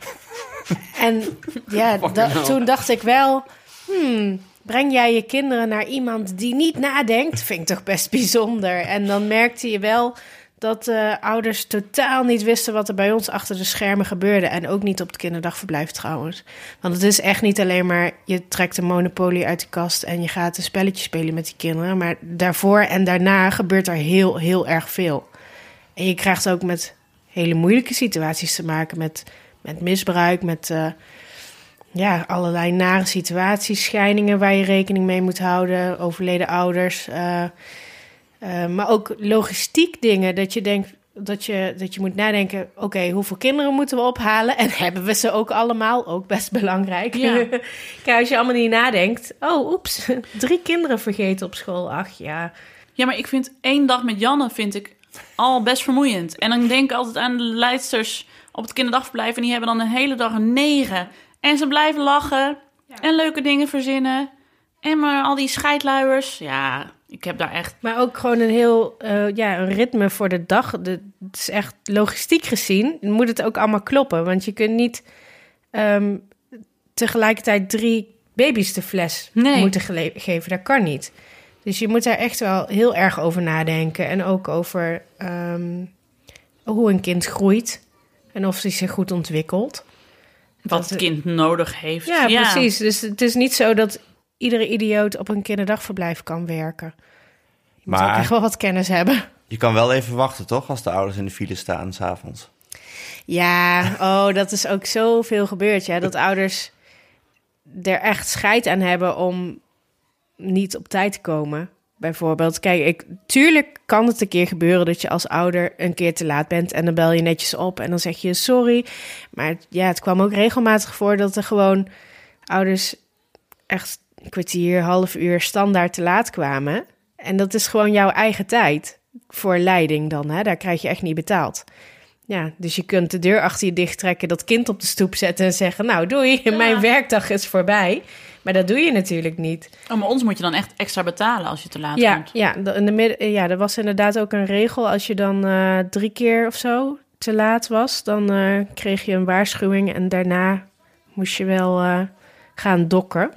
en ja, da- toen dacht ik wel: hmm, breng jij je kinderen naar iemand die niet nadenkt? Vind ik toch best bijzonder. En dan merkte je wel dat eh, ouders totaal niet wisten wat er bij ons achter de schermen gebeurde. En ook niet op het kinderdagverblijf trouwens. Want het is echt niet alleen maar je trekt een monopolie uit de kast en je gaat een spelletje spelen met die kinderen. Maar daarvoor en daarna gebeurt er heel, heel erg veel. En je krijgt ook met hele moeilijke situaties te maken. Met, met misbruik, met eh, ja, allerlei nare situaties, scheidingen waar je rekening mee moet houden, overleden ouders. eh, eh, maar ook logistiek dingen dat je denkt dat je, dat je moet nadenken: oké, hoeveel kinderen moeten we ophalen? En hebben we ze ook allemaal? Ook best belangrijk. Ja. Kijk, als je allemaal niet nadenkt: oh, oeps, drie kinderen vergeten op school. Ach ja. Ja, maar ik vind één dag met Janne vind ik al best vermoeiend. En dan denk ik altijd aan de leidsters op het kinderdagverblijf. En die hebben dan een hele dag een negen. En ze blijven lachen en leuke dingen verzinnen. En maar al die scheidluiers. Ja, ik heb daar echt... Maar ook gewoon een heel eh, ja, een ritme voor de dag. De, het is echt logistiek gezien moet het ook allemaal kloppen. Want je kunt niet ehm, tegelijkertijd drie baby's de fles Nee. moeten geven. Dat kan niet. Dus je moet daar echt wel heel erg over nadenken. En ook over ehm, hoe een kind groeit. En of hij zich goed ontwikkelt. Wat het kind nodig heeft. Ja, precies. Dus het is niet zo dat iedere idioot op een kinderdagverblijf kan werken. Je moet ook Maar- echt wel wat kennis hebben. Je kan wel even wachten, toch? Als de ouders in de file staan s'avonds. Ja, oh, dat is ook zoveel gebeurd. Ja, dat ouders er echt scheid aan hebben om niet op tijd te komen. Bijvoorbeeld. Kijk, ik, tuurlijk kan het een keer gebeuren dat je als ouder een keer te laat bent en dan bel je netjes op en dan zeg je sorry. Maar ja, het kwam ook regelmatig voor dat er gewoon ouders echt een kwartier, half uur standaard te laat kwamen. En dat is gewoon jouw eigen tijd voor leiding dan. Hè? Daar krijg je echt niet betaald. Ja, dus je kunt de deur achter je dicht trekken, dat kind op de stoep zetten en zeggen: Nou, doei, mijn werkdag is voorbij. Maar dat doe je natuurlijk niet. Oh, maar ons moet je dan echt extra betalen als je te laat Ja, komt. ja, in de midden, ja, er was inderdaad ook een regel. Als je dan eh, drie keer of zo te laat was, dan eh, kreeg je een waarschuwing en daarna moest je wel eh, gaan dokken.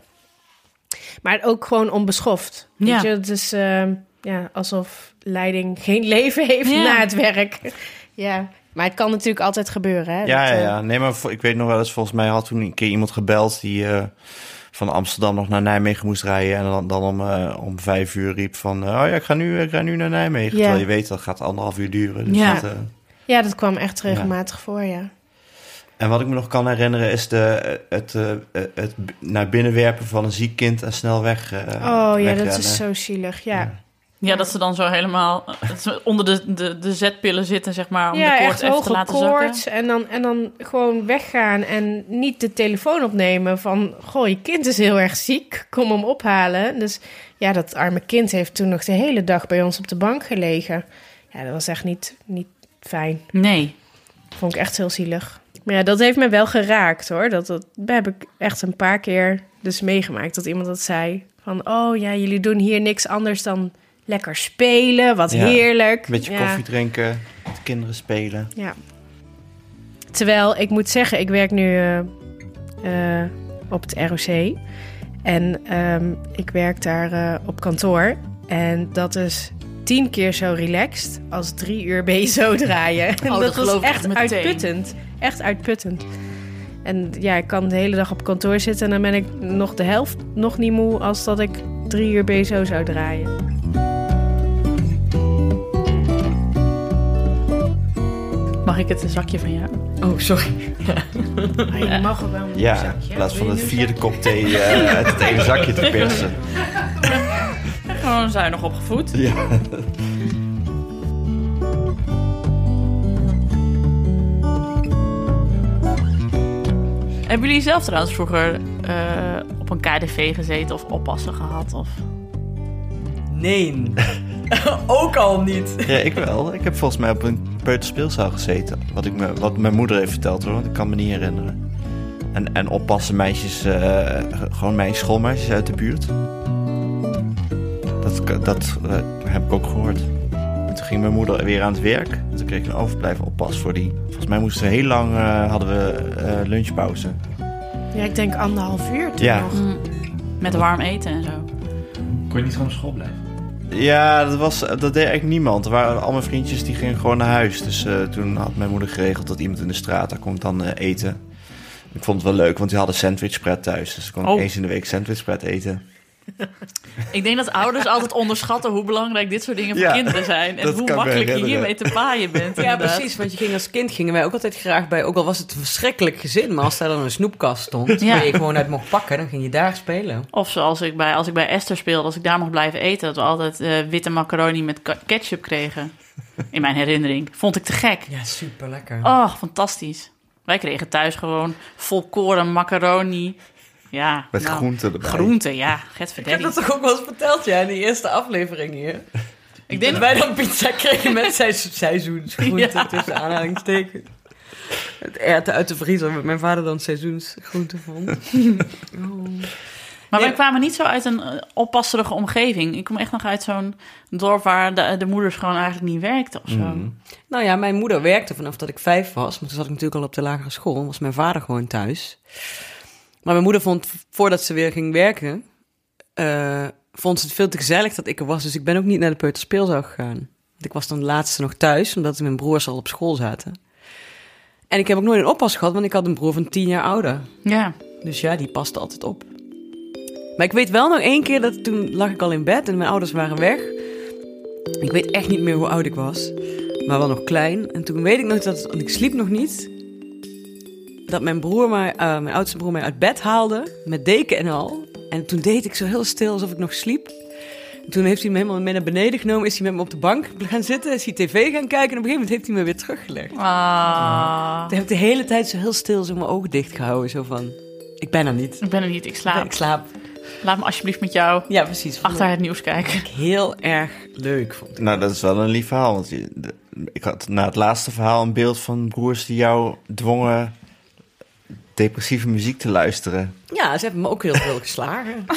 Maar ook gewoon onbeschoft. Ja. Weet je, het is eh, ja, alsof leiding geen leven heeft Ja. na het werk. ja, maar het kan natuurlijk altijd gebeuren. Hè? Ja, Dat, ja, ja. Nee, maar ik weet nog wel eens, volgens mij had toen een keer iemand gebeld die eh, van Amsterdam nog naar Nijmegen moest rijden. En dan, dan om, eh, om vijf uur riep van, eh, oh ja, ik ga nu, ik ga nu naar Nijmegen. Ja. Terwijl je weet, dat gaat anderhalf uur duren. Dus Ja. dat, eh, ja, dat kwam echt regelmatig voor, ja. En wat ik me nog kan herinneren is de, het, het b- naar binnen werpen van een ziek kind en snel weg. oh ja, dat is zo zielig, ja. Ja, dat ze dan zo helemaal onder de, de, de zetpillen zitten, zeg maar, om ja, de koorts echt even te laten koorts. zakken. En dan, en dan gewoon weggaan en niet de telefoon opnemen van... Goh, je kind is heel erg ziek, kom hem ophalen. Dus ja, dat arme kind heeft toen nog de hele dag bij ons op de bank gelegen. Ja, dat was echt niet, niet fijn. Nee. Vond ik echt heel zielig. Maar ja, dat heeft me wel geraakt hoor. Dat, dat, dat heb ik echt een paar keer dus meegemaakt. Dat iemand dat zei van... Oh ja, jullie doen hier niks anders dan lekker spelen. Wat Ja, heerlijk. Een beetje Ja. koffie drinken, met de kinderen spelen. Ja. Terwijl ik moet zeggen, ik werk nu eh, eh, op het ROC. En ehm, ik werk daar eh, op kantoor. En dat is tien keer zo relaxed als drie uur BSO draaien. En dat dat was geloof ik echt meteen. uitputtend. Echt uitputtend. En ja, ik kan de hele dag op kantoor zitten en dan ben ik nog de helft nog niet moe als dat ik drie uur BSO zou draaien. Mag ik het een zakje van jou? Oh, sorry. Maar je mag wel een Ja, zakje. in plaats van het vierde kop thee eh, uit het ene zakje te persen. Gewoon zuinig opgevoed. Ja. Hebben jullie zelf trouwens vroeger eh, op een KDV gezeten of oppassen gehad? Of... Nee. Ook al niet. ja, ik wel. Ik heb volgens mij op een peuterspeelzaal gezeten. Wat, ik me, wat mijn moeder heeft verteld hoor, want ik kan me niet herinneren. En, en oppassen meisjes, eh, gewoon mijn schoolmeisjes uit de buurt. Dat, dat eh, heb ik ook gehoord. En toen ging mijn moeder weer aan het werk. En toen kreeg ik een overblijf oppas voor die. Volgens mij moesten we heel lang, eh, hadden we eh, lunchpauze. Ja, ik denk anderhalf uur toen Ja. nog. Mm, met warm eten en zo. Kon je niet gewoon op school blijven? Ja, dat, was, dat deed eigenlijk niemand. Er waren al mijn vriendjes die gingen gewoon naar huis. Dus eh, toen had mijn moeder geregeld dat iemand in de straat daar komt dan eh, eten. Ik vond het wel leuk, want die hadden sandwichpret thuis. Dus ik kon Oh. eens in de week sandwichpret eten. Ik denk dat ouders altijd onderschatten hoe belangrijk dit soort dingen voor Ja, kinderen zijn. En hoe makkelijk je hiermee te paaien bent. Ja, inderdaad. precies. Want je ging als kind gingen wij ook altijd graag bij, ook al was het een verschrikkelijk gezin, maar als daar dan een snoepkast stond, Ja. waar je gewoon uit mocht pakken, dan ging je daar spelen. Of zoals ik bij, als ik bij Esther speelde, als ik daar mocht blijven eten, dat we altijd eh, witte macaroni met ketchup kregen. In mijn herinnering. Vond ik te gek. Ja, super lekker. Oh, fantastisch. Wij kregen thuis gewoon volkoren macaroni. Ja, Met nou, groenten erbij. Groenten, ja. Ik heb dat toch ook wel eens verteld, ja, in die eerste aflevering hier. Ik denk Dat wij dan pizza kregen met seizoens- seizoensgroenten Ja. tussen aanhalingstekens. Het erwten uit de vriezer, wat mijn vader dan seizoensgroenten vond. Oh. Maar wij kwamen niet zo uit een eh, oppasserige omgeving. Ik kom echt nog uit zo'n dorp waar de, de moeders gewoon eigenlijk niet werkten of zo. Mm. Nou ja, mijn moeder werkte vanaf dat ik vijf was. Maar toen zat ik natuurlijk al op de lagere school. Was mijn vader gewoon thuis. Maar mijn moeder vond, voordat ze weer ging werken... eh, vond ze het veel te gezellig dat ik er was. Dus ik ben ook niet naar de peuterspeelzaal gegaan. Want ik was dan de laatste nog thuis, omdat mijn broers al op school zaten. En ik heb ook nooit een oppas gehad, want ik had een broer van tien jaar ouder. Ja. Dus ja, die paste altijd op. Maar ik weet wel nog één keer dat toen lag ik al in bed en mijn ouders waren weg. Ik weet echt niet meer hoe oud ik was, maar wel nog klein. En toen weet ik nog dat, want ik sliep nog niet, dat mijn broer, mij, eh, mijn oudste broer mij uit bed haalde met deken en al. En toen deed ik zo heel stil alsof ik nog sliep. Toen heeft hij me helemaal mee naar beneden genomen. Is hij met me op de bank gaan zitten. Is hij tv gaan kijken. En op een gegeven moment heeft hij me weer teruggelegd. Ah, Toen heb ik de hele tijd zo heel stil zo mijn ogen dicht gehouden. Zo van, ik ben er niet. ik ben er niet, ik slaap. Ik slaap. Laat me alsjeblieft met jou Ja, precies. Achter het nieuws kijken. ik heel erg leuk, vond ik. Nou, dat is wel een lief verhaal. Want ik had na het laatste verhaal een beeld van broers die jou dwongen depressieve muziek te luisteren. Ja, ze hebben me ook heel veel geslagen.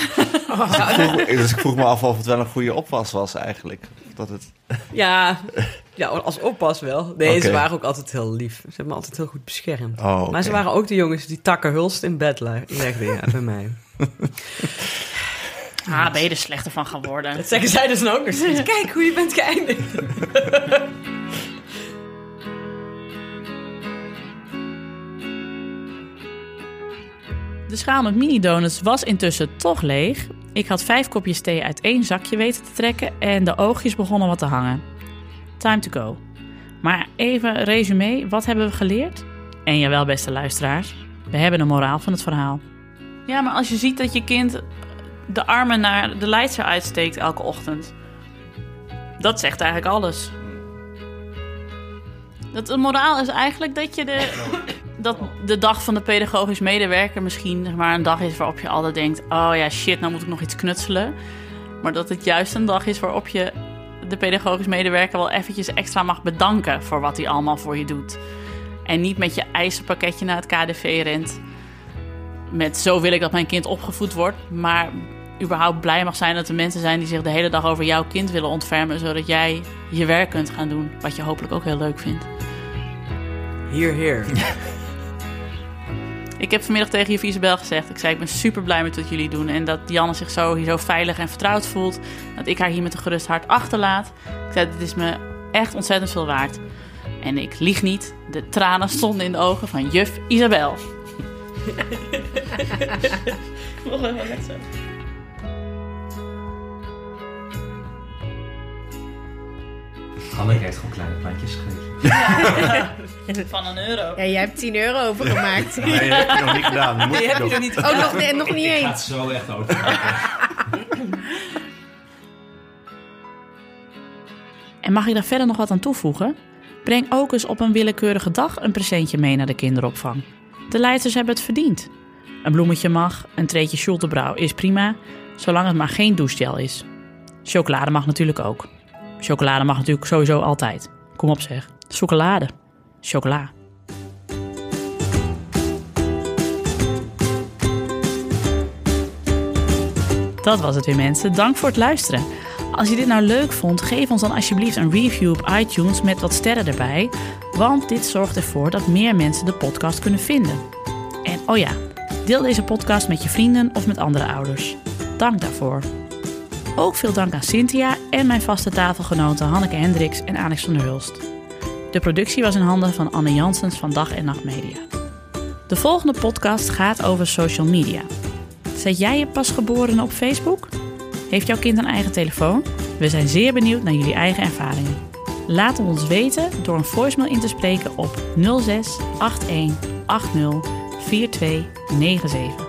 Vroeg- dus ik vroeg me af of het wel een goede opwas was eigenlijk. Dat het... Ja, ja als oppas wel. Nee, ze waren ook altijd heel lief. Ze hebben me altijd heel goed beschermd. Oh. Maar ze waren ook de jongens die takken hulst in bed le- legden ja, bij mij. Ah, ben je er slechter van geworden? Dat zeggen zij dus ook nog steeds. Kijk hoe je bent geëindigd. De schaal met mini-donuts was intussen toch leeg. Ik had vijf kopjes thee uit één zakje weten te trekken en de oogjes begonnen wat te hangen. Time to go. Maar even resume, wat hebben we geleerd? En jawel, beste luisteraars, we hebben een moraal van het verhaal. Ja, maar als je ziet dat je kind de armen naar de leidster uitsteekt elke ochtend, dat zegt eigenlijk alles. Dat de moraal is eigenlijk dat je de, dat de dag van de pedagogisch medewerker misschien zeg maar, een dag is waarop je altijd denkt: oh ja, shit, nou moet ik nog iets knutselen. Maar dat het juist een dag is waarop je de pedagogisch medewerker wel eventjes extra mag bedanken voor wat hij allemaal voor je doet. En niet met je eisenpakketje naar het KDV rent. Met zo wil ik dat mijn kind opgevoed wordt. Maar überhaupt blij mag zijn dat er mensen zijn die zich de hele dag over jouw kind willen ontfermen. Zodat jij je werk kunt gaan doen. Wat je hopelijk ook heel leuk vindt. Hier, hier. Ik heb vanmiddag tegen juf Isabel gezegd. Ik zei, ik ben super blij met wat jullie doen. En dat Janne zich zo, hier zo veilig en vertrouwd voelt. Dat ik haar hier met een gerust hart achterlaat. Ik zei, dit is me echt ontzettend veel waard. En ik lieg niet. De tranen stonden in de ogen van juf Isabel. Hanneke heeft gewoon kleine plantjes gegeven. Van een euro. Ja, jij hebt 10 euro overgemaakt. Nee, dat heb je nog niet gedaan. Dat moet Die je heb je nog. niet. Oh, nog, nee, nog niet Ik ga het eens. zo echt over. En mag ik daar verder nog wat aan toevoegen? Breng ook eens op een willekeurige dag een presentje mee naar de kinderopvang. De leidsters hebben het verdiend. Een bloemetje mag, een treetje Schultebrouw is prima, zolang het maar geen douchegel is. Chocolade mag natuurlijk ook. Chocolade mag natuurlijk sowieso altijd. Kom op zeg. Chocolade. Chocola. Dat was het weer mensen. Dank voor het luisteren. Als je dit nou leuk vond, geef ons dan alsjeblieft een review op iTunes met wat sterren erbij. Want dit zorgt ervoor dat meer mensen de podcast kunnen vinden. En oh ja, deel deze podcast met je vrienden of met andere ouders. Dank daarvoor. Ook veel dank aan Cynthia en mijn vaste tafelgenoten Hanneke Hendricks en Alex van der Hulst. De productie was in handen van Anne Janssens van Dag en Nacht Media. De volgende podcast gaat over social media. Zet jij je pasgeborene op Facebook? Heeft jouw kind een eigen telefoon? We zijn zeer benieuwd naar jullie eigen ervaringen. Laat ons weten door een voicemail in te spreken op 06 81 80 4297.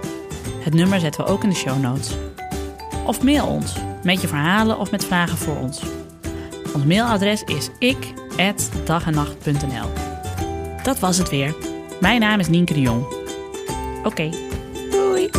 Het nummer zetten we ook in de show notes. Of mail ons met je verhalen of met vragen voor ons. Ons mailadres is ik@dagennacht.nl. Dat was het weer. Mijn naam is Nienke de Jong. Oké, doei!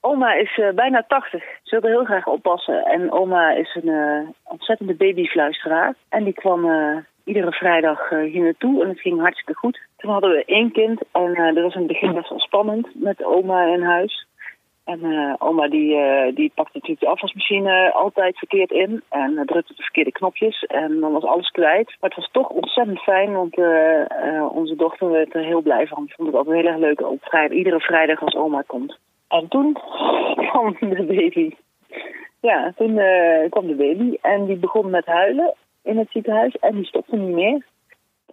Oma is eh, bijna 80. Ze wilde heel graag oppassen. En oma is een eh, ontzettende babyfluisteraar. En die kwam eh, iedere vrijdag eh, hier naartoe en het ging hartstikke goed. Toen hadden we één kind en eh, dat was in het begin best wel spannend met oma in huis. En eh, oma die, eh, die pakte natuurlijk de afwasmachine altijd verkeerd in en eh, drukte de verkeerde knopjes en dan was alles kwijt. Maar het was toch ontzettend fijn, want eh, eh, onze dochter werd er heel blij van. Die vond het altijd heel erg leuk op vrijdag, iedere vrijdag als oma komt. En toen kwam de baby. Ja, toen eh, kwam de baby en die begon met huilen in het ziekenhuis en die stopte niet meer.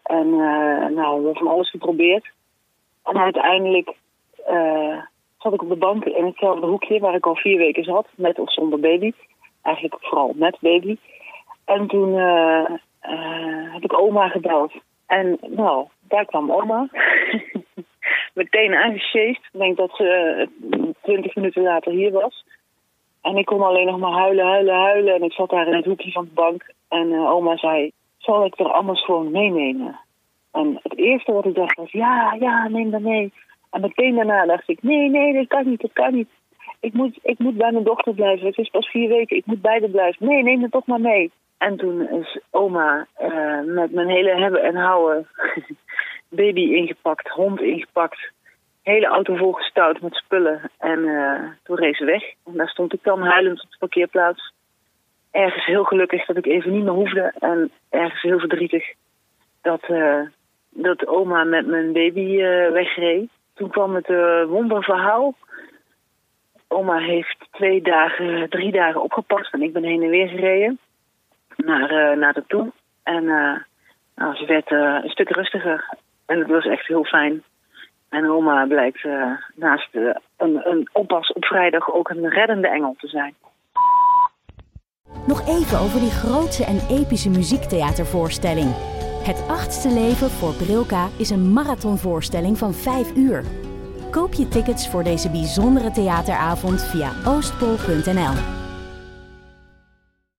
En eh, nou, we hebben van alles geprobeerd. En uiteindelijk eh, zat ik op de bank in hetzelfde hoekje waar ik al vier weken zat, met of zonder baby. Eigenlijk vooral met baby. En toen eh, heb ik oma gebeld. En nou, daar kwam oma. Meteen aangesjeest. Ik denk dat ze twintig minuten later hier was. En ik kon alleen nog maar huilen, huilen, huilen. En ik zat daar in het hoekje van de bank. En oma zei, zal ik er anders gewoon meenemen? En het eerste wat ik dacht was, ja, ja, neem dat mee. En meteen daarna dacht ik, nee, nee, dat kan niet, dat kan niet. Ik moet, ik moet bij mijn dochter blijven. Het is pas vier weken, ik moet bij de blijven. Nee, neem het toch maar mee. En toen is oma uh, met mijn hele hebben en houden baby ingepakt, hond ingepakt. Hele auto volgestouwd met spullen. En uh, toen reed ze weg. En daar stond ik dan huilend op de parkeerplaats. Ergens heel gelukkig dat ik even niet meer hoefde. En ergens heel verdrietig dat, uh, dat oma met mijn baby wegreed. Toen kwam het wonderverhaal Oma heeft twee dagen, drie dagen opgepast en ik ben heen en weer gereden naar, naar de toe. En nou, ze werd een stuk rustiger en het was echt heel fijn. En oma blijkt naast een, een oppas op vrijdag ook een reddende engel te zijn. Nog even over die grootse en epische muziektheatervoorstelling. Het achtste leven voor Brilka is een marathonvoorstelling van vijf uur. Koop je tickets voor deze bijzondere theateravond via oostpol.nl.